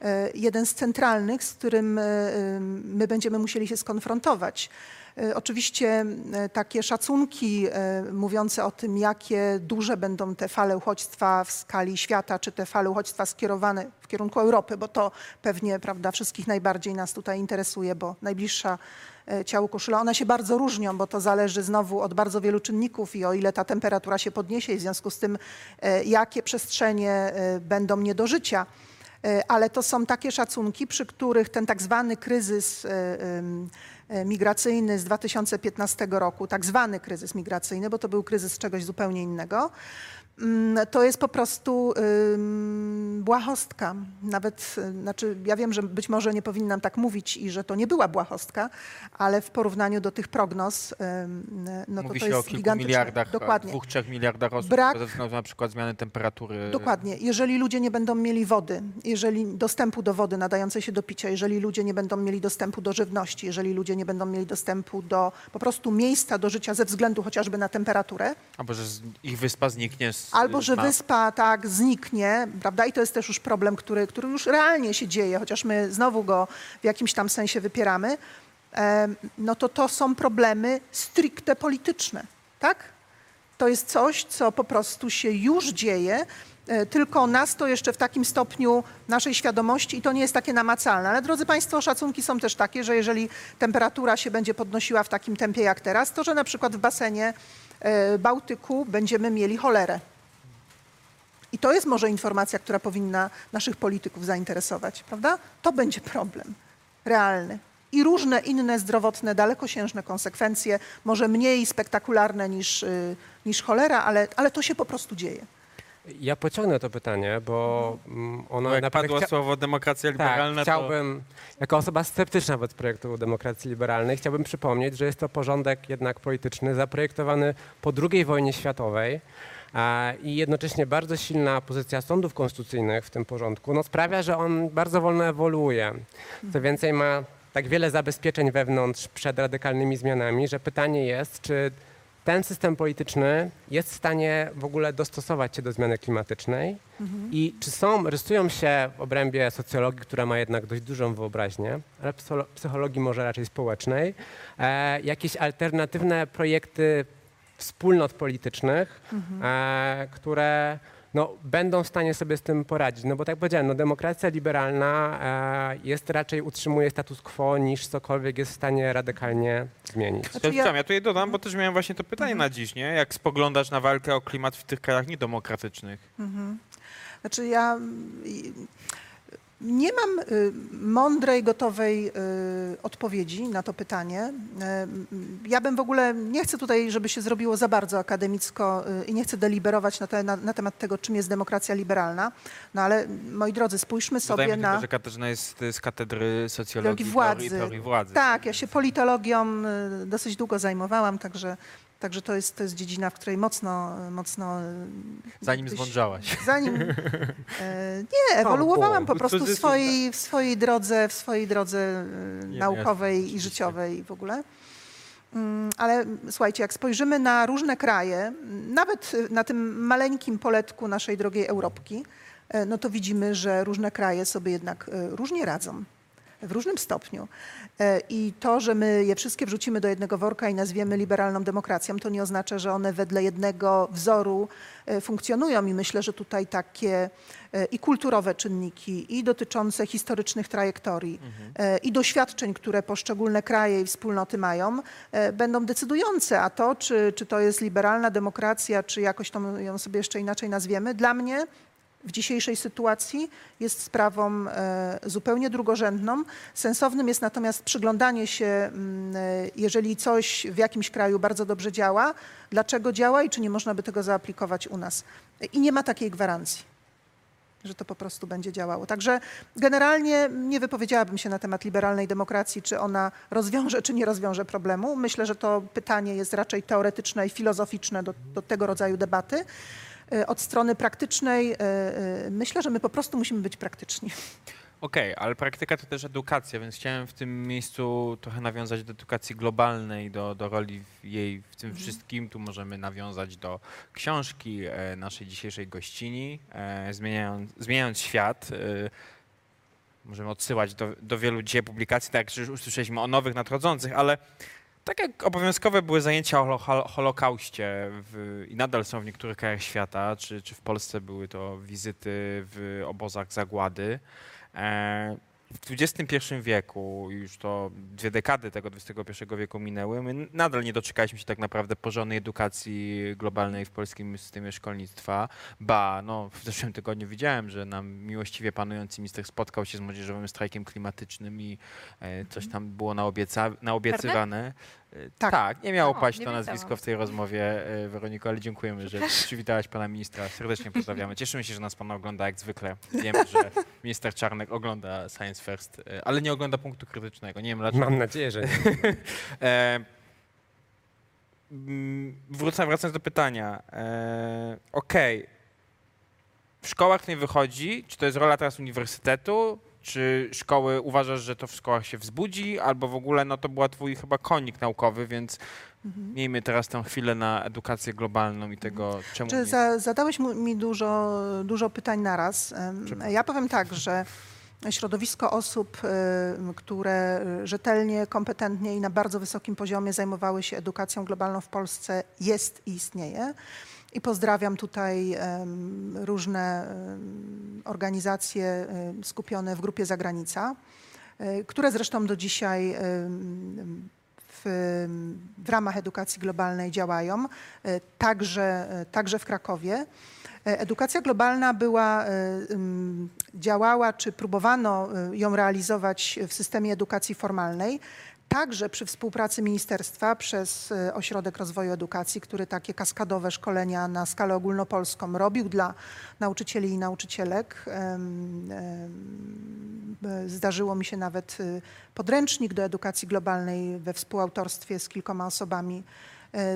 e, jeden z centralnych, z którym e, e, my będziemy musieli się skonfrontować. E, Oczywiście e, takie szacunki e, mówiące o tym, jakie duże będą te fale uchodźstwa w skali świata, czy te fale uchodźstwa skierowane w kierunku Europy, bo to pewnie prawda, wszystkich najbardziej nas tutaj interesuje, bo najbliższa ciału koszula, one się bardzo różnią, bo to zależy znowu od bardzo wielu czynników i o ile ta temperatura się podniesie i w związku z tym, jakie przestrzenie będą nie do życia. E, ale to są takie szacunki, przy których ten tak zwany kryzys e, e, migracyjny z 2015 roku, tak zwany kryzys migracyjny, bo to był kryzys czegoś zupełnie innego, to jest po prostu błahostka. Nawet, y, znaczy ja wiem, że być może nie powinnam tak mówić i że to nie była błahostka, ale w porównaniu do tych prognoz, no Mówi to, się to o jest kilku gigantyczne. miliardach, Dokładnie. dwóch, trzech miliardach osób Brak- ze względu na przykład zmiany temperatury. Dokładnie. Jeżeli ludzie nie będą mieli wody, jeżeli dostępu do wody nadającej się do picia, jeżeli ludzie nie będą mieli dostępu do żywności, jeżeli ludzie nie będą mieli dostępu do po prostu miejsca do życia ze względu chociażby na temperaturę, Albo że ich wyspa zniknie z Albo, że wyspa tak zniknie, prawda? I to jest też już problem, który, który już realnie się dzieje, chociaż my znowu go w jakimś tam sensie wypieramy. No to to są problemy stricte polityczne, tak? To jest coś, co po prostu się już dzieje, e, tylko nas to jeszcze w takim stopniu naszej świadomości i to nie jest takie namacalne. Ale drodzy Państwo, szacunki są też takie, że jeżeli temperatura się będzie podnosiła w takim tempie jak teraz, to że na przykład w basenie e, Bałtyku będziemy mieli cholerę. I to jest może informacja, która powinna naszych polityków zainteresować, prawda? To będzie problem realny. I różne inne zdrowotne, dalekosiężne konsekwencje, może mniej spektakularne niż, y, niż cholera, ale, ale to się po prostu dzieje. Ja pociągnę to pytanie, bo mm, ono Bo jak naprawdę padło chcia- słowo demokracja liberalna, tak, chciałbym, jako osoba sceptyczna wobec projektu demokracji liberalnej, chciałbym przypomnieć, że jest to porządek jednak polityczny zaprojektowany po II wojnie światowej i jednocześnie bardzo silna pozycja sądów konstytucyjnych w tym porządku no, sprawia, że on bardzo wolno ewoluuje. Co więcej, ma tak wiele zabezpieczeń wewnątrz przed radykalnymi zmianami, że pytanie jest, czy ten system polityczny jest w stanie w ogóle dostosować się do zmiany klimatycznej i czy są, rysują się w obrębie socjologii, która ma jednak dość dużą wyobraźnię, ale psycholo- psychologii może raczej społecznej, e, jakieś alternatywne projekty wspólnot politycznych, e, które no, będą w stanie sobie z tym poradzić. No bo tak jak powiedziałem, no, demokracja liberalna e, jest raczej utrzymuje status quo niż cokolwiek jest w stanie radykalnie zmienić. Znaczy ja... ja- tutaj dodam, bo też miałem właśnie to pytanie na dziś, nie? Jak spoglądasz na walkę o klimat w tych krajach niedemokratycznych? Znaczy ja nie mam y, mądrej, gotowej y, odpowiedzi na to pytanie. Y, Ja bym w ogóle, nie chcę tutaj, żeby się zrobiło za bardzo akademicko i nie chcę deliberować na, te, na, na temat tego, czym jest demokracja liberalna, no ale moi drodzy, spójrzmy sobie Dodajmy na... tylko, że Katarzyna jest z katedry socjologii władzy. władzy. Teorii władzy. Tak, ja się politologią dosyć długo zajmowałam, także, także to, jest, to jest dziedzina, w której mocno, mocno... y, Zanim zmądrzałaś. *laughs* Zanim. E, nie, ewoluowałam po prostu w swojej, w swojej drodze, w swojej drodze e, Nie, naukowej jasne, i życiowej w ogóle. Mm, Ale słuchajcie, jak spojrzymy na różne kraje, nawet na tym maleńkim poletku naszej drogiej Europki, e, no to widzimy, że różne kraje sobie jednak e, różnie radzą. W różnym stopniu. E, I to, że my je wszystkie wrzucimy do jednego worka i nazwiemy liberalną demokracją, to nie oznacza, że one wedle jednego wzoru e, funkcjonują. I myślę, że tutaj takie e, i kulturowe czynniki, i dotyczące historycznych trajektorii, e, i doświadczeń, które poszczególne kraje i wspólnoty mają, będą decydujące. A to, czy, czy to jest liberalna demokracja, czy jakoś to ją sobie jeszcze inaczej nazwiemy, dla mnie w dzisiejszej sytuacji jest sprawą e, zupełnie drugorzędną. Sensownym jest natomiast przyglądanie się, mm, e, jeżeli coś w jakimś kraju bardzo dobrze działa, dlaczego działa i czy nie można by tego zaaplikować u nas. I nie ma takiej gwarancji że to po prostu będzie działało. Także generalnie nie wypowiedziałabym się na temat liberalnej demokracji, czy ona rozwiąże, czy nie rozwiąże problemu. Myślę, że to pytanie jest raczej teoretyczne i filozoficzne do, do tego rodzaju debaty. E, Od strony praktycznej e, e, myślę, że my po prostu musimy być praktyczni. Okej, ale praktyka to też edukacja, więc chciałem w tym miejscu trochę nawiązać do edukacji globalnej, do, do roli w jej w tym wszystkim. Tu możemy nawiązać do książki naszej dzisiejszej gościni, zmieniając, zmieniając świat. Możemy odsyłać do, do wielu dzisiaj publikacji, tak jak już usłyszeliśmy o nowych nadchodzących, ale tak jak obowiązkowe były zajęcia o holo- holo- Holokauście w, i nadal są w niektórych krajach świata, czy, czy w Polsce były to wizyty w obozach zagłady. E, w XXI wieku, już to dwie dekady tego XXI wieku minęły, my nadal nie doczekaliśmy się tak naprawdę porządnej edukacji globalnej w polskim systemie szkolnictwa. Ba, no, w zeszłym tygodniu widziałem, że nam miłościwie panujący minister spotkał się z młodzieżowym strajkiem klimatycznym i e, coś tam było naobieca, naobiecywane. Tak. tak, nie miało O, paść nie to nazwisko w tej rozmowie, e, Weroniko, ale dziękujemy, że przywitałaś pana ministra. Serdecznie pozdrawiamy. Cieszymy się, że nas pan ogląda jak zwykle. Wiemy, że minister Czarnek ogląda Science First, e, ale nie ogląda punktu krytycznego. Nie wiem dlaczego. Mam nadzieję, że nie. *laughs* E, mm, wrócę, wracając do pytania. E, Okej. W szkołach nie wychodzi. Czy to jest rola teraz uniwersytetu? Czy szkoły uważasz, że to w szkołach się wzbudzi? Albo w ogóle no to była twój chyba konik naukowy, więc miejmy teraz tę chwilę na edukację globalną i tego, czemu Czy nie... za, zadałeś mi dużo, dużo pytań naraz. Em, Ja powiem tak, że środowisko osób, które rzetelnie, kompetentnie i na bardzo wysokim poziomie zajmowały się edukacją globalną w Polsce jest i istnieje. I pozdrawiam tutaj różne organizacje skupione w grupie Zagranica, e, które zresztą do dzisiaj w, w ramach edukacji globalnej działają, e, także, e, także w Krakowie. Edukacja globalna była, działała, czy próbowano ją realizować w systemie edukacji formalnej, także przy współpracy ministerstwa przez e, Ośrodek Rozwoju Edukacji, który takie kaskadowe szkolenia na skalę ogólnopolską robił dla nauczycieli i nauczycielek. Zdarzyło mi się nawet e, podręcznik do edukacji globalnej we współautorstwie z kilkoma osobami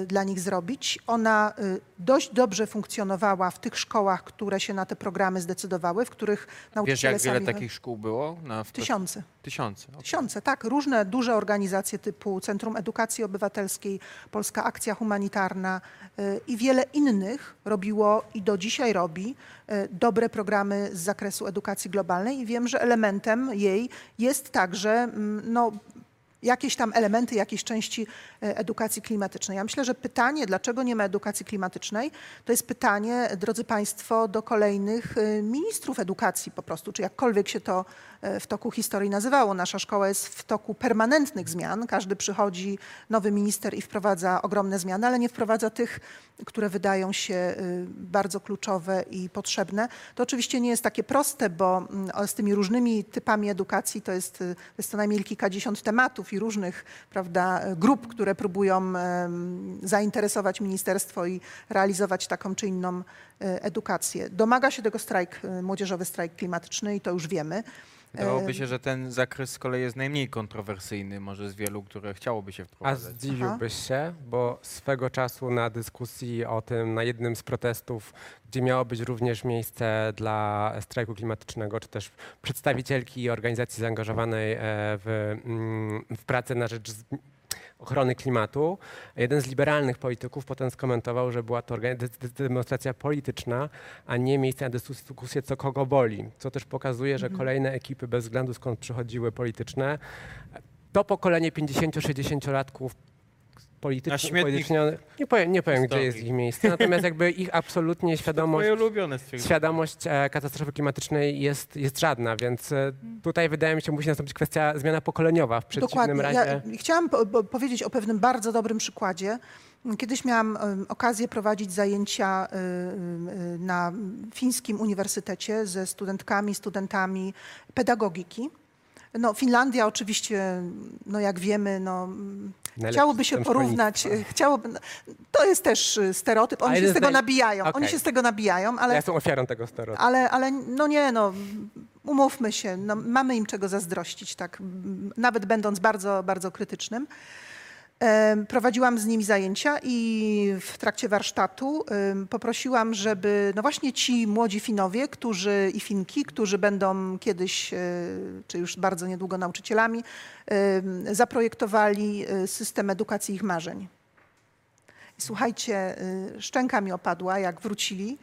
dla nich zrobić. Ona e, dość dobrze funkcjonowała w tych szkołach, które się na te programy zdecydowały, w których Wiesz, nauczyciele jak wiele sami... takich szkół było? Na, Tysiące. Tysiące. okej. Tysiące, tak. Różne duże organizacje typu Centrum Edukacji Obywatelskiej, Polska Akcja Humanitarna y, i wiele innych robiło i do dzisiaj robi dobre programy z zakresu edukacji globalnej i wiem, że elementem jej jest także mm, no, jakieś tam elementy, jakieś części e, edukacji klimatycznej. Ja myślę, że pytanie, dlaczego nie ma edukacji klimatycznej, to jest pytanie, drodzy Państwo, do kolejnych e, ministrów edukacji po prostu, czy jakkolwiek się to w toku historii nazywało. Nasza szkoła jest w toku permanentnych zmian. Każdy przychodzi, nowy minister i wprowadza ogromne zmiany, ale nie wprowadza tych, które wydają się y, bardzo kluczowe i potrzebne. To oczywiście nie jest takie proste, bo mm, z tymi różnymi typami edukacji to jest, y, jest co najmniej kilkadziesiąt tematów i różnych prawda, grup, które próbują zainteresować ministerstwo i realizować taką czy inną y, edukację. Domaga się tego strajk, y, młodzieżowy strajk klimatyczny i to już wiemy. Wydawałoby Em, się, że ten zakres z kolei jest najmniej kontrowersyjny może z wielu, które chciałoby się A wprowadzać. zdziwiłbyś się, bo swego czasu na dyskusji o tym, na jednym z protestów, gdzie miało być również miejsce dla strajku klimatycznego, czy też przedstawicielki organizacji zaangażowanej e, w, mm, w pracę na rzecz ochrony klimatu, jeden z liberalnych polityków potem skomentował, że była to demonstracja polityczna, a nie miejsce na dyskusję, co kogo boli. Co też pokazuje, że kolejne ekipy, bez względu skąd przychodziły polityczne, to pokolenie 50-60-latków Politycznie, nie powiem, nie powiem gdzie jest ich miejsce, natomiast jakby ich absolutnie *laughs* świadomość, świadomość e, katastrofy klimatycznej jest, jest żadna, więc e, tutaj wydaje mi się musi nastąpić kwestia zmiana pokoleniowa. W przeciwnym Dokładnie. razie... Ja chciałam po, po, powiedzieć o pewnym bardzo dobrym przykładzie. Kiedyś miałam okazję prowadzić zajęcia y, na fińskim uniwersytecie ze studentkami, studentami pedagogiki. No, Finlandia oczywiście, no jak wiemy, no, chciałoby się porównać, szkolnictwa. chciałoby, no, to jest też y, stereotyp, oni się z tego naj- nabijają, oni Okej. się z tego nabijają, ale Ja jestem ofiarą tego stereotypu. ale, ale no nie, no umówmy się, no, mamy im czego zazdrościć, tak, nawet będąc bardzo, bardzo krytycznym. Prowadziłam z nimi zajęcia i w trakcie warsztatu poprosiłam, żeby no właśnie ci młodzi Finowie, którzy i Finki, którzy będą kiedyś, e, czy już bardzo niedługo nauczycielami, zaprojektowali e, system edukacji ich marzeń. I Słuchajcie, y, szczęka mi opadła, jak wrócili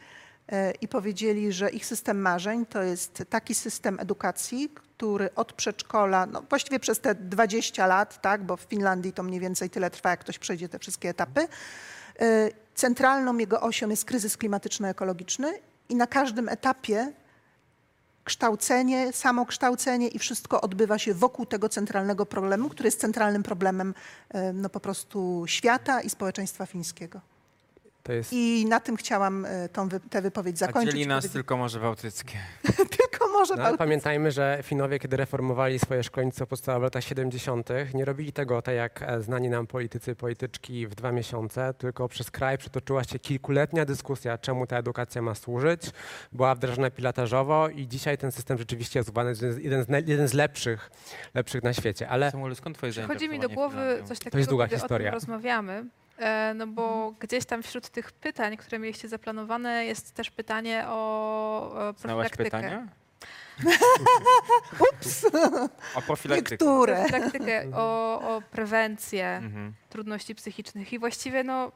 i powiedzieli, że ich system marzeń to jest taki system edukacji, który od przedszkola, no właściwie przez te 20 lat, tak, bo w Finlandii to mniej więcej tyle trwa, jak ktoś przejdzie te wszystkie etapy, y, centralną jego osią jest kryzys klimatyczno-ekologiczny i na każdym etapie kształcenie, samokształcenie i wszystko odbywa się wokół tego centralnego problemu, który jest centralnym problemem e, no, po prostu świata i społeczeństwa fińskiego. To jest I na tym chciałam e, tą wy, tę wypowiedź A zakończyć. dzieli nas Powiedzieć- tylko może bałtyckie. *laughs* tylko może No, ale Bałtyk- pamiętajmy, że Finowie, kiedy reformowali swoje szkolnictwo podstawowe w latach 70., nie robili tego tak jak e, znani nam politycy, polityczki w dwa miesiące, tylko przez kraj przetoczyła się kilkuletnia dyskusja, czemu ta edukacja ma służyć. Była wdrażana pilotażowo i dzisiaj ten system rzeczywiście jest uznany za jeden z, jeden z lepszych, lepszych na świecie. Ale Samuel, skąd twoje Przychodzi mi do głowy coś takiego, długa kiedy historia. o tym rozmawiamy. E, No bo gdzieś tam wśród tych pytań, które mieliście zaplanowane, jest też pytanie o Znałaś profilaktykę. pytania? *laughs* O profilaktykę. Niektóre. Profilaktykę, *laughs* o, o prewencję Mhm. trudności psychicznych. I właściwie no,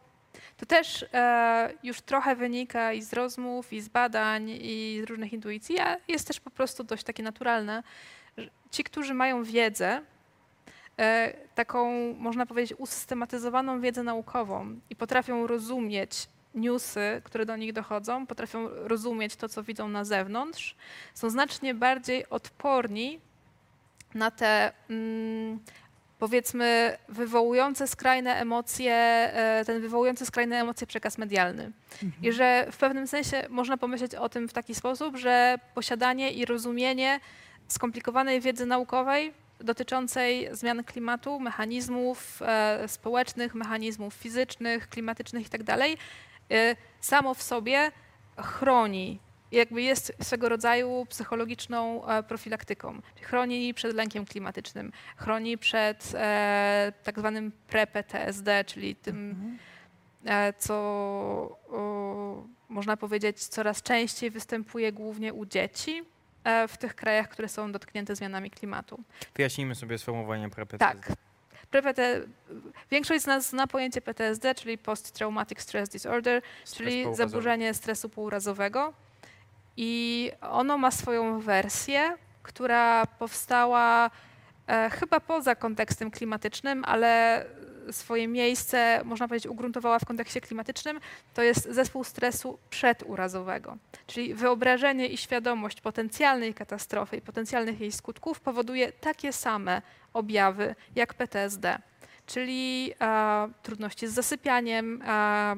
to też e, już trochę wynika i z rozmów, i z badań, i z różnych intuicji, a jest też po prostu dość takie naturalne. że Ci, którzy mają wiedzę, taką, można powiedzieć, usystematyzowaną wiedzę naukową i potrafią rozumieć newsy, które do nich dochodzą, potrafią rozumieć to, co widzą na zewnątrz, są znacznie bardziej odporni na te mm, powiedzmy wywołujące skrajne emocje, e, ten wywołujący skrajne emocje przekaz medialny. I że w pewnym sensie można pomyśleć o tym w taki sposób, że posiadanie i rozumienie skomplikowanej wiedzy naukowej dotyczącej zmian klimatu, mechanizmów e, społecznych, mechanizmów fizycznych, klimatycznych itd. e, samo w sobie chroni, jakby jest swego rodzaju psychologiczną e, profilaktyką. Chroni przed lękiem klimatycznym, chroni przed e, tak zwanym pre-PTSD, czyli tym, e, co o, można powiedzieć coraz częściej występuje głównie u dzieci w tych krajach, które są dotknięte zmianami klimatu. Wyjaśnijmy sobie sformułowanie PPT. Tak. PPT, większość z nas zna pojęcie PTSD, czyli Post-Traumatic Stress Disorder, czyli zaburzenie stresu półrazowego. I ono ma swoją wersję, która powstała e, chyba poza kontekstem klimatycznym, ale swoje miejsce, można powiedzieć, ugruntowała w kontekście klimatycznym. To jest zespół stresu przedurazowego. Czyli wyobrażenie i świadomość potencjalnej katastrofy i potencjalnych jej skutków powoduje takie same objawy jak PTSD, czyli e, trudności z zasypianiem, e,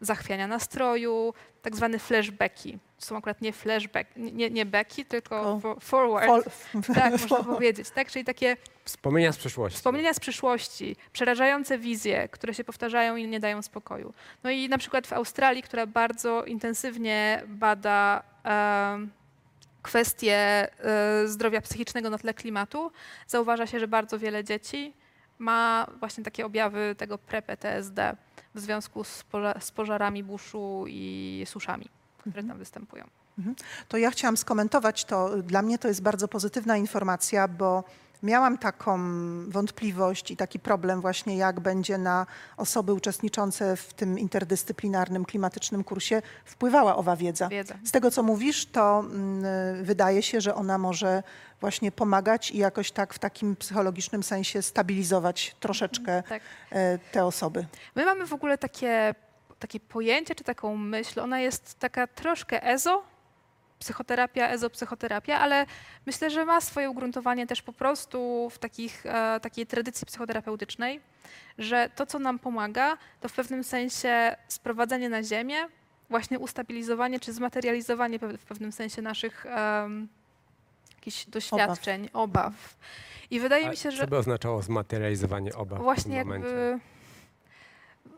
zachwiania nastroju, tak zwane flashbacki. To są akurat nie flashback, nie, nie backi, tylko Tylko fo- forward. Fol- Tak, *laughs* można powiedzieć. Tak? Czyli takie Wspomnienia z przeszłości. wspomnienia z przyszłości, przerażające wizje, które się powtarzają i nie dają spokoju. No i na przykład w Australii, która bardzo intensywnie bada em, kwestie e, zdrowia psychicznego na tle klimatu, zauważa się, że bardzo wiele dzieci ma właśnie takie objawy tego pre-PTSD w związku z, z pożarami buszu i suszami, które tam występują. To ja chciałam skomentować to. Dla mnie to jest bardzo pozytywna informacja, bo miałam taką wątpliwość i taki problem właśnie, jak będzie na osoby uczestniczące w tym interdyscyplinarnym klimatycznym kursie wpływała owa wiedza. Wiedza. Z tego, co mówisz, to mm, wydaje się, że ona może właśnie pomagać i jakoś tak w takim psychologicznym sensie stabilizować troszeczkę Tak. e, te osoby. My mamy w ogóle takie, takie pojęcie czy taką myśl, ona jest taka troszkę ezo, psychoterapia, ezopsychoterapia, ale myślę, że ma swoje ugruntowanie też po prostu w takich, e, takiej tradycji psychoterapeutycznej, że to, co nam pomaga, to w pewnym sensie sprowadzenie na ziemię, właśnie ustabilizowanie czy zmaterializowanie w pewnym sensie naszych jakichś doświadczeń, obaw. I wydaje A mi się, Co że by oznaczało zmaterializowanie obaw Właśnie w tym momencie? jakby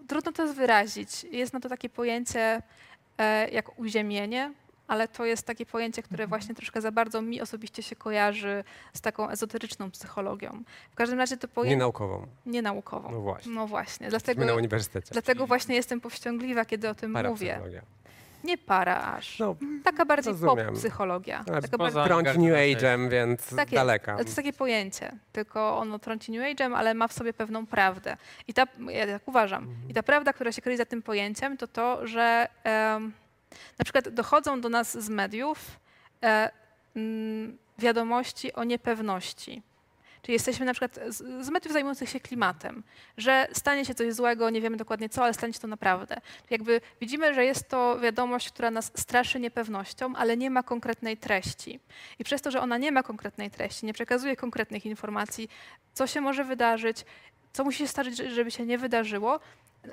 trudno to wyrazić. Jest na to takie pojęcie e, jak uziemienie, ale to jest takie pojęcie, które Mhm. właśnie troszkę za bardzo mi osobiście się kojarzy z taką ezoteryczną psychologią. W każdym razie to Nie pojęcie naukową. nienaukową. No właśnie. No właśnie, dlatego, na uniwersytecie. dlatego właśnie jestem powściągliwa, kiedy o tym mówię. Nie para aż. No, Taka bardziej rozumiem. pop-psychologia. ale Taka bardziej... trąci New Age'em, więc Tak jest. daleka. Ale to jest takie pojęcie, tylko ono trąci New Age'em, ale ma w sobie pewną prawdę. I ta, ja tak uważam, i ta prawda, która się kryje za tym pojęciem, to to, że em, na przykład dochodzą do nas z mediów e, mm, wiadomości o niepewności. Czyli jesteśmy na przykład z, z mediów zajmujących się klimatem, że stanie się coś złego, nie wiemy dokładnie co, ale stanie się to naprawdę. Jakby widzimy, że jest to wiadomość, która nas straszy niepewnością, ale nie ma konkretnej treści. I przez to, że ona nie ma konkretnej treści, nie przekazuje konkretnych informacji, co się może wydarzyć, co musi się stać, żeby się nie wydarzyło,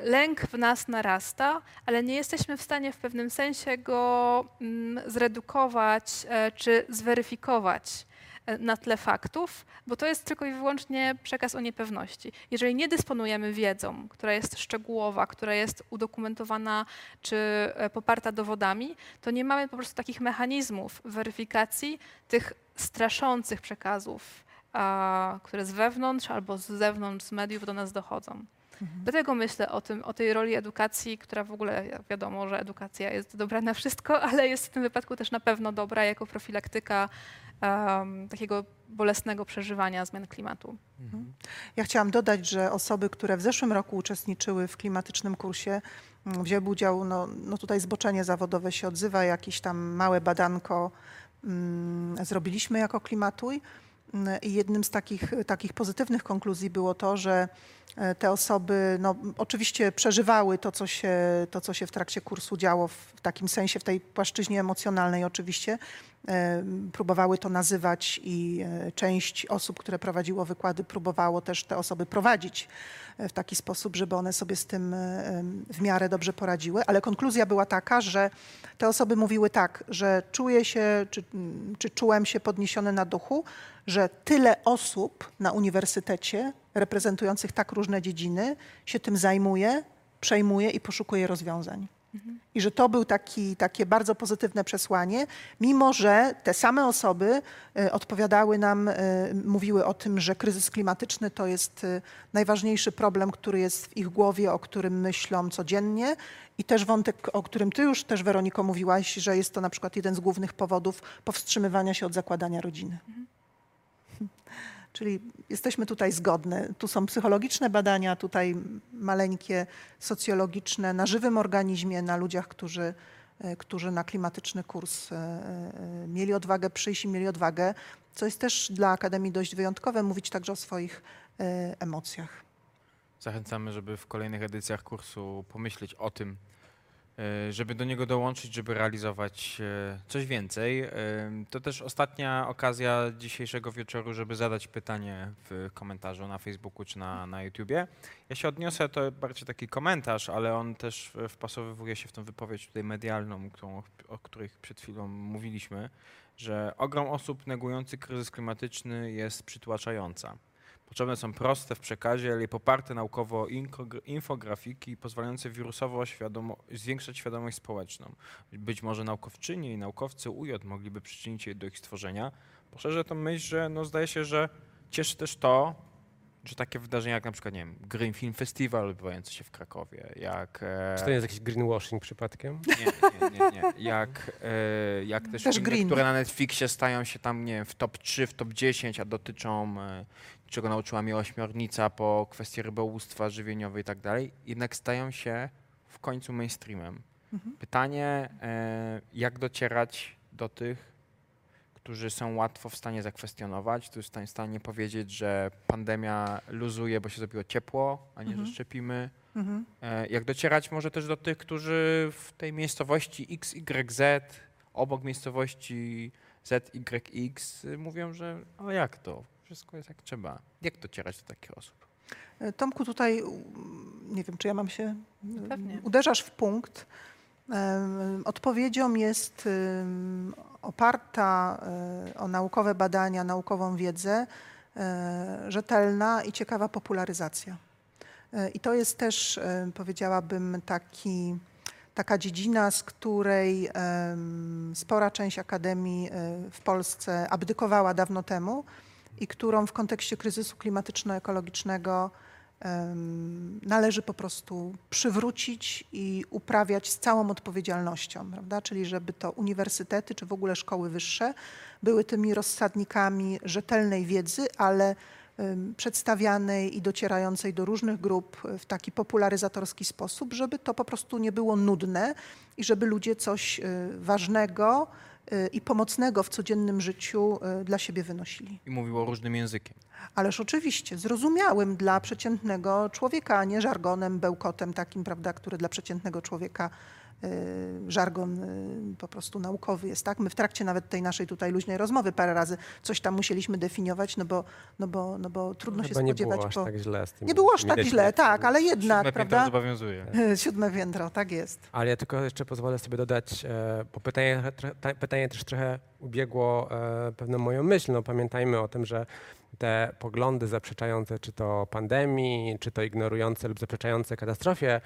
lęk w nas narasta, ale nie jesteśmy w stanie w pewnym sensie go mm, zredukować e, czy zweryfikować e, na tle faktów, bo to jest tylko i wyłącznie przekaz o niepewności. Jeżeli nie dysponujemy wiedzą, która jest szczegółowa, która jest udokumentowana czy e, poparta dowodami, to nie mamy po prostu takich mechanizmów weryfikacji tych straszących przekazów, które z wewnątrz albo z zewnątrz, z mediów do nas dochodzą. Dlatego myślę o tym, o tej roli edukacji, która w ogóle wiadomo, że edukacja jest dobra na wszystko, *laughs* ale jest w tym wypadku też na pewno dobra jako profilaktyka um, takiego bolesnego przeżywania zmian klimatu. Ja chciałam dodać, że osoby, które w zeszłym roku uczestniczyły w klimatycznym kursie, mm, wzięły udział, no, no tutaj zboczenie zawodowe się odzywa, jakieś tam małe badanko mm, zrobiliśmy jako Klimatuj. Mm, I jednym z takich, takich pozytywnych konkluzji było to, że te osoby no, oczywiście przeżywały to co, się, to, co się w trakcie kursu działo, w takim sensie, w tej płaszczyźnie emocjonalnej oczywiście. E, Próbowały to nazywać i e, część osób, które prowadziło wykłady, próbowało też te osoby prowadzić e, w taki sposób, żeby one sobie z tym e, w miarę dobrze poradziły. Ale konkluzja była taka, że te osoby mówiły tak, że czuję się, czy, czy czułem się podniesiony na duchu, że tyle osób na uniwersytecie reprezentujących tak różne dziedziny się tym zajmuje, przejmuje i poszukuje rozwiązań. I że to był taki, takie bardzo pozytywne przesłanie, mimo że te same osoby e, odpowiadały nam, e, mówiły o tym, że kryzys klimatyczny to jest e, najważniejszy problem, który jest w ich głowie, o którym myślą codziennie. I też wątek, o którym ty już też, Weroniko, mówiłaś, że jest to na przykład jeden z głównych powodów powstrzymywania się od zakładania rodziny. Czyli jesteśmy tutaj zgodne. Tu są psychologiczne badania, tutaj maleńkie socjologiczne na żywym organizmie, na ludziach, którzy, e, którzy na klimatyczny kurs e, e, mieli odwagę przyjść i mieli odwagę, co jest też dla Akademii dość wyjątkowe, mówić także o swoich emocjach. Zachęcamy, żeby w kolejnych edycjach kursu pomyśleć o tym, żeby do niego dołączyć, żeby realizować e, coś więcej. E, To też ostatnia okazja dzisiejszego wieczoru, żeby zadać pytanie w komentarzu na Facebooku czy na, na YouTubie. Ja się odniosę, to bardziej taki komentarz, ale on też e, wpasowywuje się w tą wypowiedź tutaj medialną, którą, o której przed chwilą mówiliśmy, że ogrom osób negujących kryzys klimatyczny jest przytłaczająca. Potrzebne są proste w przekazie, ale poparte naukowo infografiki pozwalające wirusowo świadomo, zwiększać świadomość społeczną. Być może naukowczyni i naukowcy UJ mogliby przyczynić się do ich stworzenia. Poszerzę tą myśl, że no zdaje się, że cieszy też to, że takie wydarzenia jak na przykład, nie wiem, Green Film Festival odbywający się w Krakowie, jak... e, Czy to nie jest jakiś greenwashing przypadkiem? nie, nie, nie, nie. Jak, e, jak też, Też filmy, green. które na Netflixie stają się tam, nie wiem, w top 3, w top 10, a dotyczą, e, czego nauczyła mnie ośmiornica po kwestii rybołówstwa żywieniowe i tak dalej, jednak stają się w końcu mainstreamem. Mhm. Pytanie, e, jak docierać do tych, którzy są łatwo w stanie zakwestionować, którzy są w stanie powiedzieć, że pandemia luzuje, bo się zrobiło ciepło, a nie, Mhm. że szczepimy. Mhm. E, Jak docierać może też do tych, którzy w tej miejscowości XYZ, obok miejscowości ZYX y, mówią, że o jak to? Wszystko jest jak trzeba. Jak docierać do takich osób? E, Tomku, tutaj nie wiem, czy ja mam się. Pewnie. Uderzasz w punkt. Odpowiedzią jest oparta e, o naukowe badania, naukową wiedzę, e, rzetelna i ciekawa popularyzacja. E, I to jest też, powiedziałabym, taki, taka dziedzina, z której spora część akademii w Polsce abdykowała dawno temu i którą w kontekście kryzysu klimatyczno-ekologicznego należy po prostu przywrócić i uprawiać z całą odpowiedzialnością, prawda? Czyli żeby to uniwersytety czy w ogóle szkoły wyższe były tymi rozsadnikami rzetelnej wiedzy, ale przedstawianej i docierającej do różnych grup w taki popularyzatorski sposób, żeby to po prostu nie było nudne i żeby ludzie coś y, ważnego y, i pomocnego w codziennym życiu y, dla siebie wynosili. I mówiło różnym językiem. Ależ oczywiście, zrozumiałym dla przeciętnego człowieka, a nie żargonem, bełkotem takim, prawda, który dla przeciętnego człowieka y, żargon y, po prostu naukowy jest, tak? My w trakcie nawet tej naszej tutaj luźnej rozmowy parę razy coś tam musieliśmy definiować, no bo, no bo, no bo trudno się Chyba nie spodziewać było aż po... tak źle z tym. Nie było aż tak źle, tak, ale jednak, Siódme piętro prawda? zobowiązuje. *laughs* Siódme piętro, tak jest. Ale ja tylko jeszcze pozwolę sobie dodać, e, bo pytanie, pytanie też trochę ubiegło e, pewną moją myśl. No, pamiętajmy o tym, że te poglądy zaprzeczające czy to pandemii, czy to ignorujące lub zaprzeczające katastrofie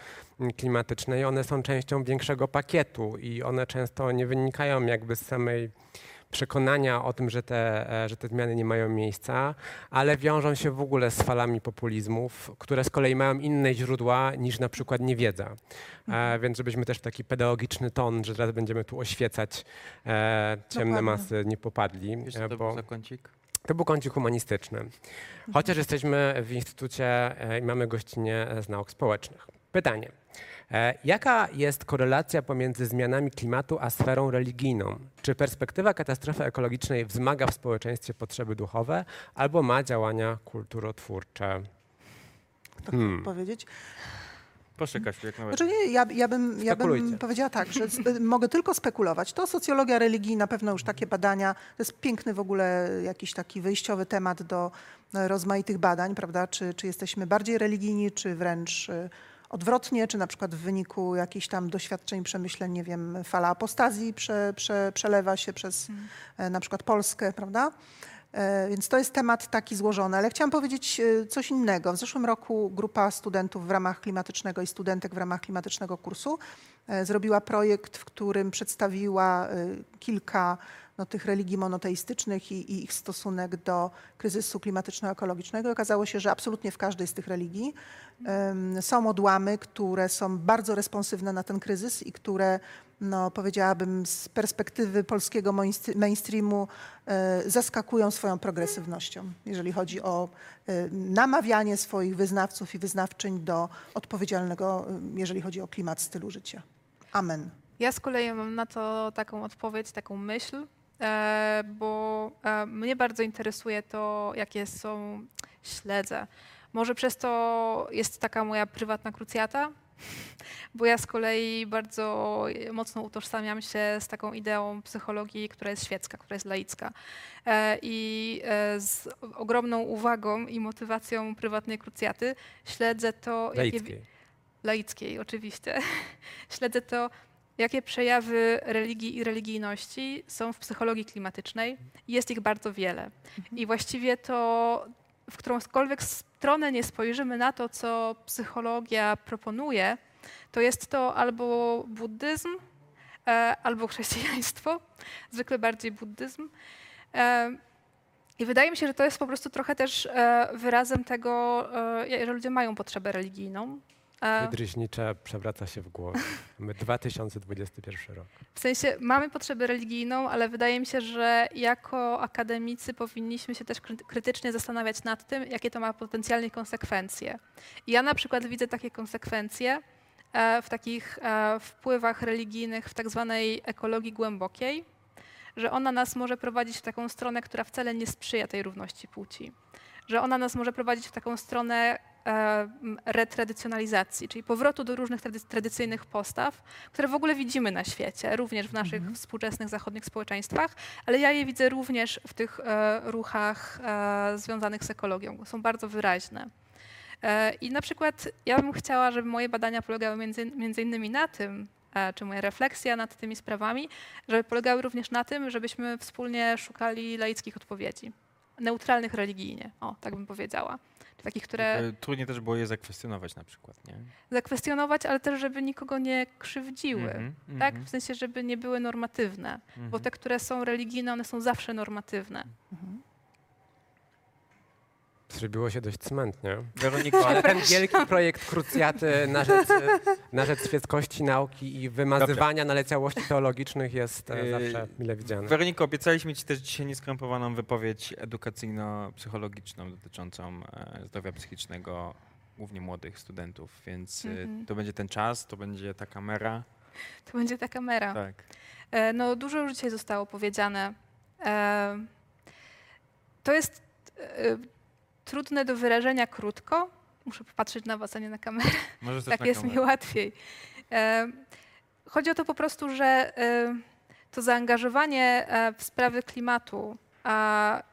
klimatycznej, one są częścią większego pakietu i one często nie wynikają jakby z samej przekonania o tym, że te, że te zmiany nie mają miejsca, ale wiążą się w ogóle z falami populizmów, które z kolei mają inne źródła niż na przykład niewiedza. E, więc żebyśmy też taki pedagogiczny ton, że teraz będziemy tu oświecać e, ciemne Dokładnie. masy, nie popadli. Wiesz, co e, to bo był za kącik? To był kącik humanistyczny. Chociaż jesteśmy w instytucie e, i mamy gościnie z nauk społecznych. Pytanie. E, Jaka jest korelacja pomiędzy zmianami klimatu a sferą religijną? Czy perspektywa katastrofy ekologicznej wzmaga w społeczeństwie potrzeby duchowe albo ma działania kulturotwórcze? Kto Hmm. powiedzieć? Proszę Kasiu, jak nawet. Znaczy nie, ja, ja, bym, ja bym powiedziała tak, że *laughs* mogę tylko spekulować. To socjologia religii, na pewno już takie badania, to jest piękny w ogóle jakiś taki wyjściowy temat do e, rozmaitych badań, prawda? Czy, czy jesteśmy bardziej religijni, czy wręcz e, odwrotnie, czy na przykład w wyniku jakichś tam doświadczeń, przemyśleń, nie wiem, fala apostazji prze, prze, przelewa się przez e, na przykład Polskę, prawda? E, Więc to jest temat taki złożony, ale chciałam powiedzieć e, coś innego. W zeszłym roku grupa studentów w ramach klimatycznego i studentek w ramach klimatycznego kursu e, zrobiła projekt, w którym przedstawiła kilka no, tych religii monoteistycznych i, i ich stosunek do kryzysu klimatyczno-ekologicznego. Okazało się, że absolutnie w każdej z tych religii em, są odłamy, które są bardzo responsywne na ten kryzys i które, no, powiedziałabym, z perspektywy polskiego mainstr- mainstreamu e, zaskakują swoją progresywnością, jeżeli chodzi o e, namawianie swoich wyznawców i wyznawczyń do odpowiedzialnego, e, jeżeli chodzi o klimat stylu życia. Amen. Ja z kolei mam na to taką odpowiedź, taką myśl, bo e, mnie bardzo interesuje to, jakie są śledze. Może przez to jest taka moja prywatna krucjata, *laughs* bo ja z kolei bardzo mocno utożsamiam się z taką ideą psychologii, która jest świecka, która jest laicka. E, I e, z ogromną uwagą i motywacją prywatnej krucjaty śledzę to, jakie, Laickiej. laickiej oczywiście, *laughs* śledzę to, jakie przejawy religii i religijności są w psychologii klimatycznej. Jest ich bardzo wiele. I właściwie to, w którąkolwiek stronę nie spojrzymy na to, co psychologia proponuje, to jest to albo buddyzm, e, albo chrześcijaństwo, *laughs* zwykle bardziej buddyzm. E, I wydaje mi się, że to jest po prostu trochę też e, wyrazem tego, że ludzie mają potrzebę religijną. Wydryźnicze przewraca się w głowie. My 2021 rok. W sensie mamy potrzebę religijną, ale wydaje mi się, że jako akademicy powinniśmy się też kry- krytycznie zastanawiać nad tym, jakie to ma potencjalnie konsekwencje. Ja na przykład widzę takie konsekwencje e, w takich e, wpływach religijnych w tak zwanej ekologii głębokiej, że ona nas może prowadzić w taką stronę, która wcale nie sprzyja tej równości płci. Że ona nas może prowadzić w taką stronę retradycjonalizacji, czyli powrotu do różnych trady- tradycyjnych postaw, które w ogóle widzimy na świecie, również w naszych współczesnych zachodnich społeczeństwach, ale ja je widzę również w tych e, ruchach e, związanych z ekologią. Są bardzo wyraźne. E, I na przykład ja bym chciała, żeby moje badania polegały między, między innymi na tym, czy moja refleksja nad tymi sprawami, żeby polegały również na tym, żebyśmy wspólnie szukali laickich odpowiedzi, neutralnych religijnie, o, tak bym powiedziała. Czy takich, które E, Trudniej też było je zakwestionować na przykład, nie? zakwestionować, ale też, żeby nikogo nie krzywdziły. Mhm, Tak? mhm, W sensie, żeby nie były normatywne. Bo mhm. te, które są religijne, one są zawsze normatywne. Zrobiło się dość cmętnie. Weroniko, Ale ten wielki projekt krucjaty na rzecz, na rzecz świeckości nauki i wymazywania naleciałości teologicznych jest e, Yy, zawsze mile widziany. Weroniko, obiecaliśmy Ci też dzisiaj nieskrępowaną wypowiedź edukacyjno-psychologiczną dotyczącą e, zdrowia psychicznego głównie młodych studentów, więc e, Mhm. to będzie ten czas, to będzie ta kamera. To będzie ta kamera. Tak. E, No, dużo już dzisiaj zostało powiedziane. E, To jest e, trudne do wyrażenia krótko. Muszę popatrzeć na was, a nie na kamerę. Też Tak na jest mi kamerę. łatwiej. E, Chodzi o to po prostu, że to zaangażowanie e, w sprawy klimatu a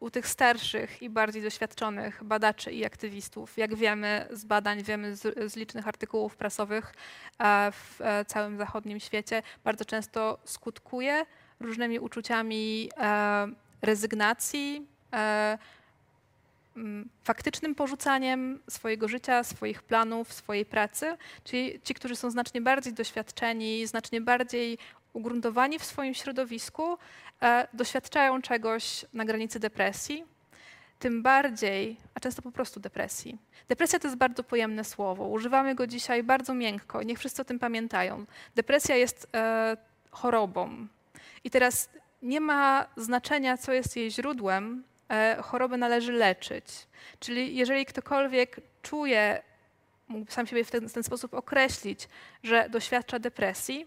u tych starszych i bardziej doświadczonych badaczy i aktywistów, jak wiemy z badań, wiemy z, z licznych artykułów prasowych w e, całym zachodnim świecie, bardzo często skutkuje różnymi uczuciami e, rezygnacji, faktycznym porzucaniem swojego życia, swoich planów, swojej pracy. Czyli ci, którzy są znacznie bardziej doświadczeni, znacznie bardziej ugruntowani w swoim środowisku, e, doświadczają czegoś na granicy depresji, tym bardziej, a często po prostu depresji. Depresja to jest bardzo pojemne słowo. Używamy go dzisiaj bardzo miękko. Niech wszyscy o tym pamiętają. Depresja jest e, chorobą. I teraz nie ma znaczenia, co jest jej źródłem. E, chorobę należy leczyć. Czyli jeżeli ktokolwiek czuje, mógł sam siebie w ten, w ten sposób określić, że doświadcza depresji,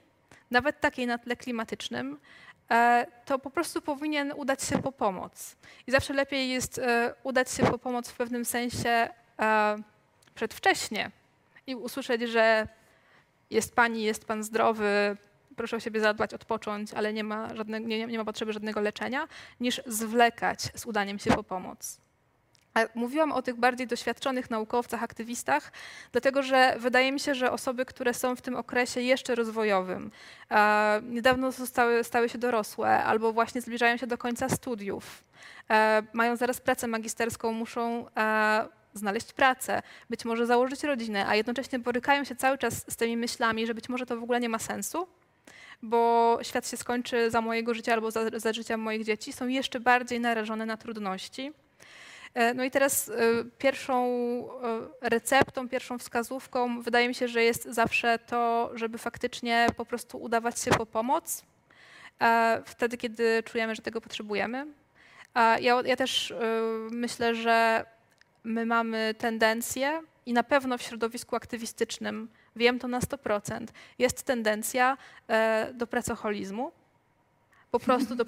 nawet takiej na tle klimatycznym, e, to po prostu powinien udać się po pomoc. I zawsze lepiej jest e, udać się po pomoc w pewnym sensie przedwcześnie i usłyszeć, że jest pani, jest pan zdrowy, proszę o siebie zadbać, odpocząć, ale nie ma, żadne, nie, nie ma potrzeby żadnego leczenia, niż zwlekać z udaniem się po pomoc. A Mówiłam o tych bardziej doświadczonych naukowcach, aktywistach, dlatego że wydaje mi się, że osoby, które są w tym okresie jeszcze rozwojowym, e, niedawno zostały, stały się dorosłe albo właśnie zbliżają się do końca studiów, e, mają zaraz pracę magisterską, muszą e, znaleźć pracę, być może założyć rodzinę, a jednocześnie borykają się cały czas z tymi myślami, że być może to w ogóle nie ma sensu, bo świat się skończy za mojego życia albo za, za życia moich dzieci, są jeszcze bardziej narażone na trudności. E, No i teraz e, pierwszą e, receptą, pierwszą wskazówką wydaje mi się, że jest zawsze to, żeby faktycznie po prostu udawać się po pomoc wtedy, kiedy czujemy, że tego potrzebujemy. Ja, ja też myślę, że my mamy tendencję i na pewno w środowisku aktywistycznym, wiem to na 100%, jest tendencja e, do pracoholizmu po prostu do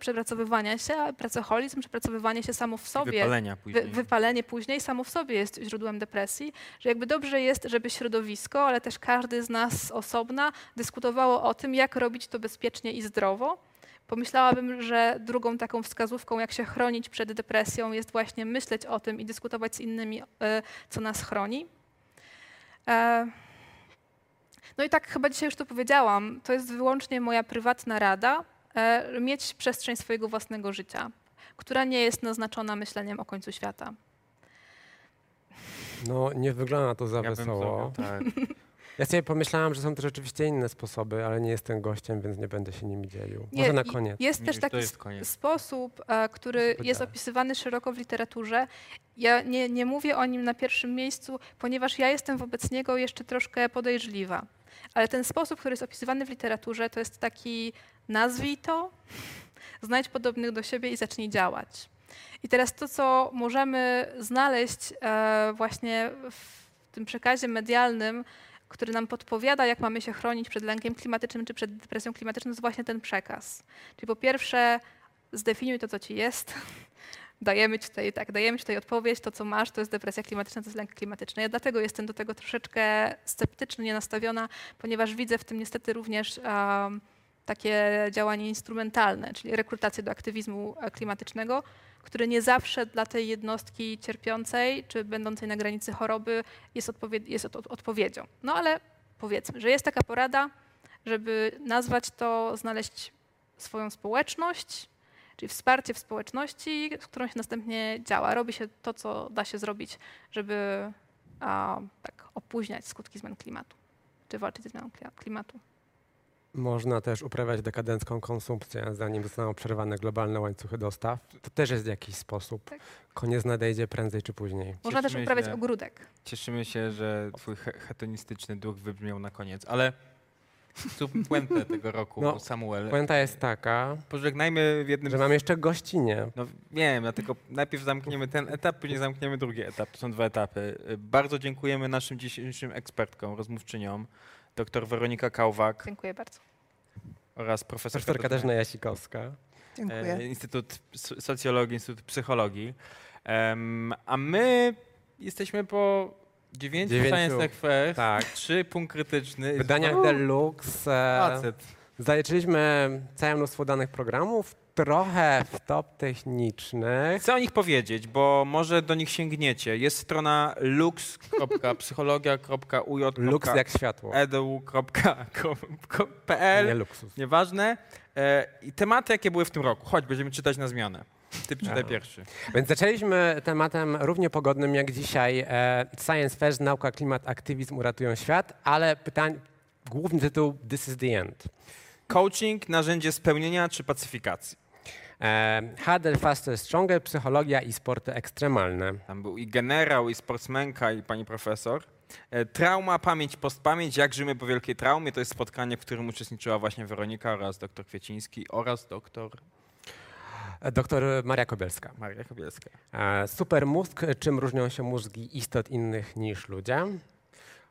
przepracowywania się, a pracoholizm, przepracowywanie się samo w sobie, Wypalenia wy, później. wypalenie później samo w sobie jest źródłem depresji, że jakby dobrze jest, żeby środowisko, ale też każdy z nas osobna dyskutowało o tym, jak robić to bezpiecznie i zdrowo. Pomyślałabym, że drugą taką wskazówką, jak się chronić przed depresją, jest właśnie myśleć o tym i dyskutować z innymi, e, co nas chroni. E, No i tak chyba dzisiaj już to powiedziałam, to jest wyłącznie moja prywatna rada, e, mieć przestrzeń swojego własnego życia, która nie jest naznaczona myśleniem o końcu świata. No nie wygląda to za Ja bym wesoło. zrobił tak. *laughs* Ja sobie pomyślałam, że są też rzeczywiście inne sposoby, ale nie jestem gościem, więc nie będę się nimi dzielił. Nie, Może na koniec. Jest też taki jest koniec. sposób, e, który jest opisywany szeroko w literaturze. Ja nie, nie mówię o nim na pierwszym miejscu, ponieważ ja jestem wobec niego jeszcze troszkę podejrzliwa. Ale ten sposób, który jest opisywany w literaturze, to jest taki nazwij to, *laughs* znajdź podobnych do siebie i zacznij działać. I teraz to, co możemy znaleźć e, właśnie w tym przekazie medialnym, który nam podpowiada, jak mamy się chronić przed lękiem klimatycznym czy przed depresją klimatyczną, to jest właśnie ten przekaz. Czyli po pierwsze, zdefiniuj to, co ci jest. *laughs* Dajemy ci tutaj, tak, dajemy ci tutaj odpowiedź, to co masz, to jest depresja klimatyczna, to jest lęk klimatyczny. Ja dlatego jestem do tego troszeczkę sceptycznie nastawiona, ponieważ widzę w tym niestety również um, takie działanie instrumentalne, czyli rekrutację do aktywizmu e, klimatycznego, który nie zawsze dla tej jednostki cierpiącej czy będącej na granicy choroby jest, jest od- odpowiedzią. No ale powiedzmy, że jest taka porada, żeby nazwać to, znaleźć swoją społeczność, czyli wsparcie w społeczności, z którą się następnie działa. Robi się to, co da się zrobić, żeby a, tak opóźniać skutki zmian klimatu, czy walczyć ze zmianą kli- klimatu. Można też uprawiać dekadencką konsumpcję, zanim zostaną przerwane globalne łańcuchy dostaw. To też jest jakiś sposób. Tak. Koniec nadejdzie prędzej czy później. Można też Cieszymy uprawiać się. ogródek. Cieszymy się, że twój he- hedonistyczny duch wybrzmiał na koniec, ale *laughs* tu puentę tego roku, No, Samuel. Puenta jest taka, Pożegnajmy w jednym... że mam jeszcze gościnie. No wiem, dlatego najpierw zamkniemy ten etap, później zamkniemy drugi etap. To są dwa etapy. Bardzo dziękujemy naszym dzisiejszym ekspertkom, rozmówczyniom, dr Weronika Kałwak Dziękuję bardzo. oraz profesor Profesor Katarzyna Jasikowska. Dziękuję. E, Instytut Socjologii, Instytut Psychologii. A my jesteśmy po dziewięciu Dziewięciu, Science Fair, tak. trzy punkt krytyczny. W wydaniach Deluxe e, Facet. zaliczyliśmy całe mnóstwo danych programów, trochę w top technicznych. Chcę o nich powiedzieć, bo może do nich sięgniecie. Jest strona lux.psychologia.uj. Lux jak światło. edu.pl. Nie luksus. Nieważne. E, I tematy, jakie były w tym roku. Chodź, będziemy czytać na zmianę. Ty czytaj Aha. pierwszy. Więc zaczęliśmy tematem równie pogodnym jak dzisiaj e, Science Fest, nauka, klimat, aktywizm uratują świat, ale pytań, główny tytuł This is the end. Coaching, narzędzie spełnienia czy pacyfikacji? Harder, Faster, Stronger, psychologia i sporty ekstremalne. Tam był i generał, i sportsmenka, i pani profesor. E, Trauma, pamięć, postpamięć, jak żyjemy po wielkiej traumie. To jest spotkanie, w którym uczestniczyła właśnie Weronika oraz doktor Kwieciński oraz doktor E, Doktor Maria Kobielska. Maria Kobielska. E, Super mózg, czym różnią się mózgi istot innych niż ludzie?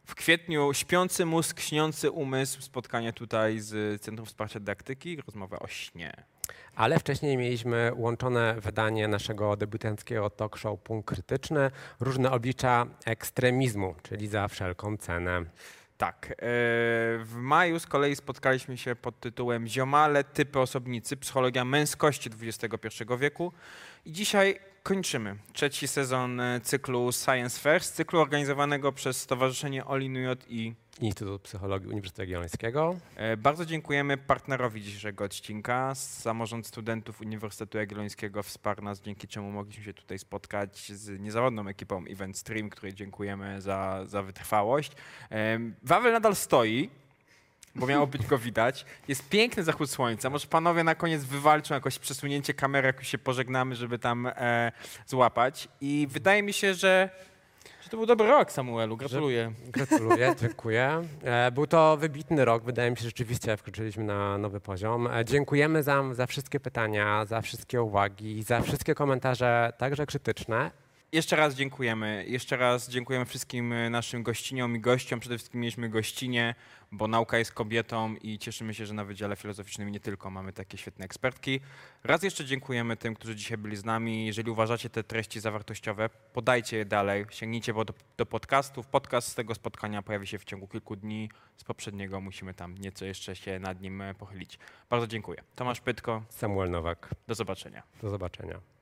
W kwietniu śpiący mózg, śniący umysł. Spotkanie tutaj z Centrum Wsparcia Dydaktyki. Rozmowa o śnie. Ale wcześniej mieliśmy łączone wydanie naszego debiutanckiego talk show Punkt Krytyczny, różne oblicza ekstremizmu, czyli za wszelką cenę. Tak. e, W maju z kolei spotkaliśmy się pod tytułem Ziomale, typy osobnicy, psychologia męskości XXI wieku. I dzisiaj kończymy trzeci sezon e, cyklu Science First, cyklu organizowanego przez Stowarzyszenie Olinujot i Instytut Psychologii Uniwersytetu Jagiellońskiego. E, Bardzo dziękujemy partnerowi dzisiejszego odcinka. Samorząd Studentów Uniwersytetu Jagiellońskiego wsparł nas, dzięki czemu mogliśmy się tutaj spotkać z niezawodną ekipą Event Stream, której dziękujemy za, za wytrwałość. Em, Wawel nadal stoi, bo miało być go widać. Jest piękny zachód słońca. Może panowie na koniec wywalczą jakoś przesunięcie kamery, jak już się pożegnamy, żeby tam e, złapać. I wydaje mi się, że to był dobry rok, Samuelu. Gratuluję. Gratuluję, *laughs* dziękuję. E, Był to wybitny rok, wydaje mi się, że rzeczywiście wkroczyliśmy na nowy poziom. E, Dziękujemy za, za wszystkie pytania, za wszystkie uwagi, za wszystkie komentarze, także krytyczne. Jeszcze raz dziękujemy. Jeszcze raz dziękujemy wszystkim e, naszym gościniom i gościom. Przede wszystkim mieliśmy gościnie, bo nauka jest kobietą i cieszymy się, że na Wydziale Filozoficznym nie tylko mamy takie świetne ekspertki. Raz jeszcze dziękujemy tym, którzy dzisiaj byli z nami. Jeżeli uważacie te treści zawartościowe, podajcie je dalej. Sięgnijcie do, do podcastów. Podcast z tego spotkania pojawi się w ciągu kilku dni. Z poprzedniego musimy tam nieco jeszcze się nad nim e, pochylić. Bardzo dziękuję. Tomasz Pytko, Samuel Nowak, do zobaczenia. do zobaczenia.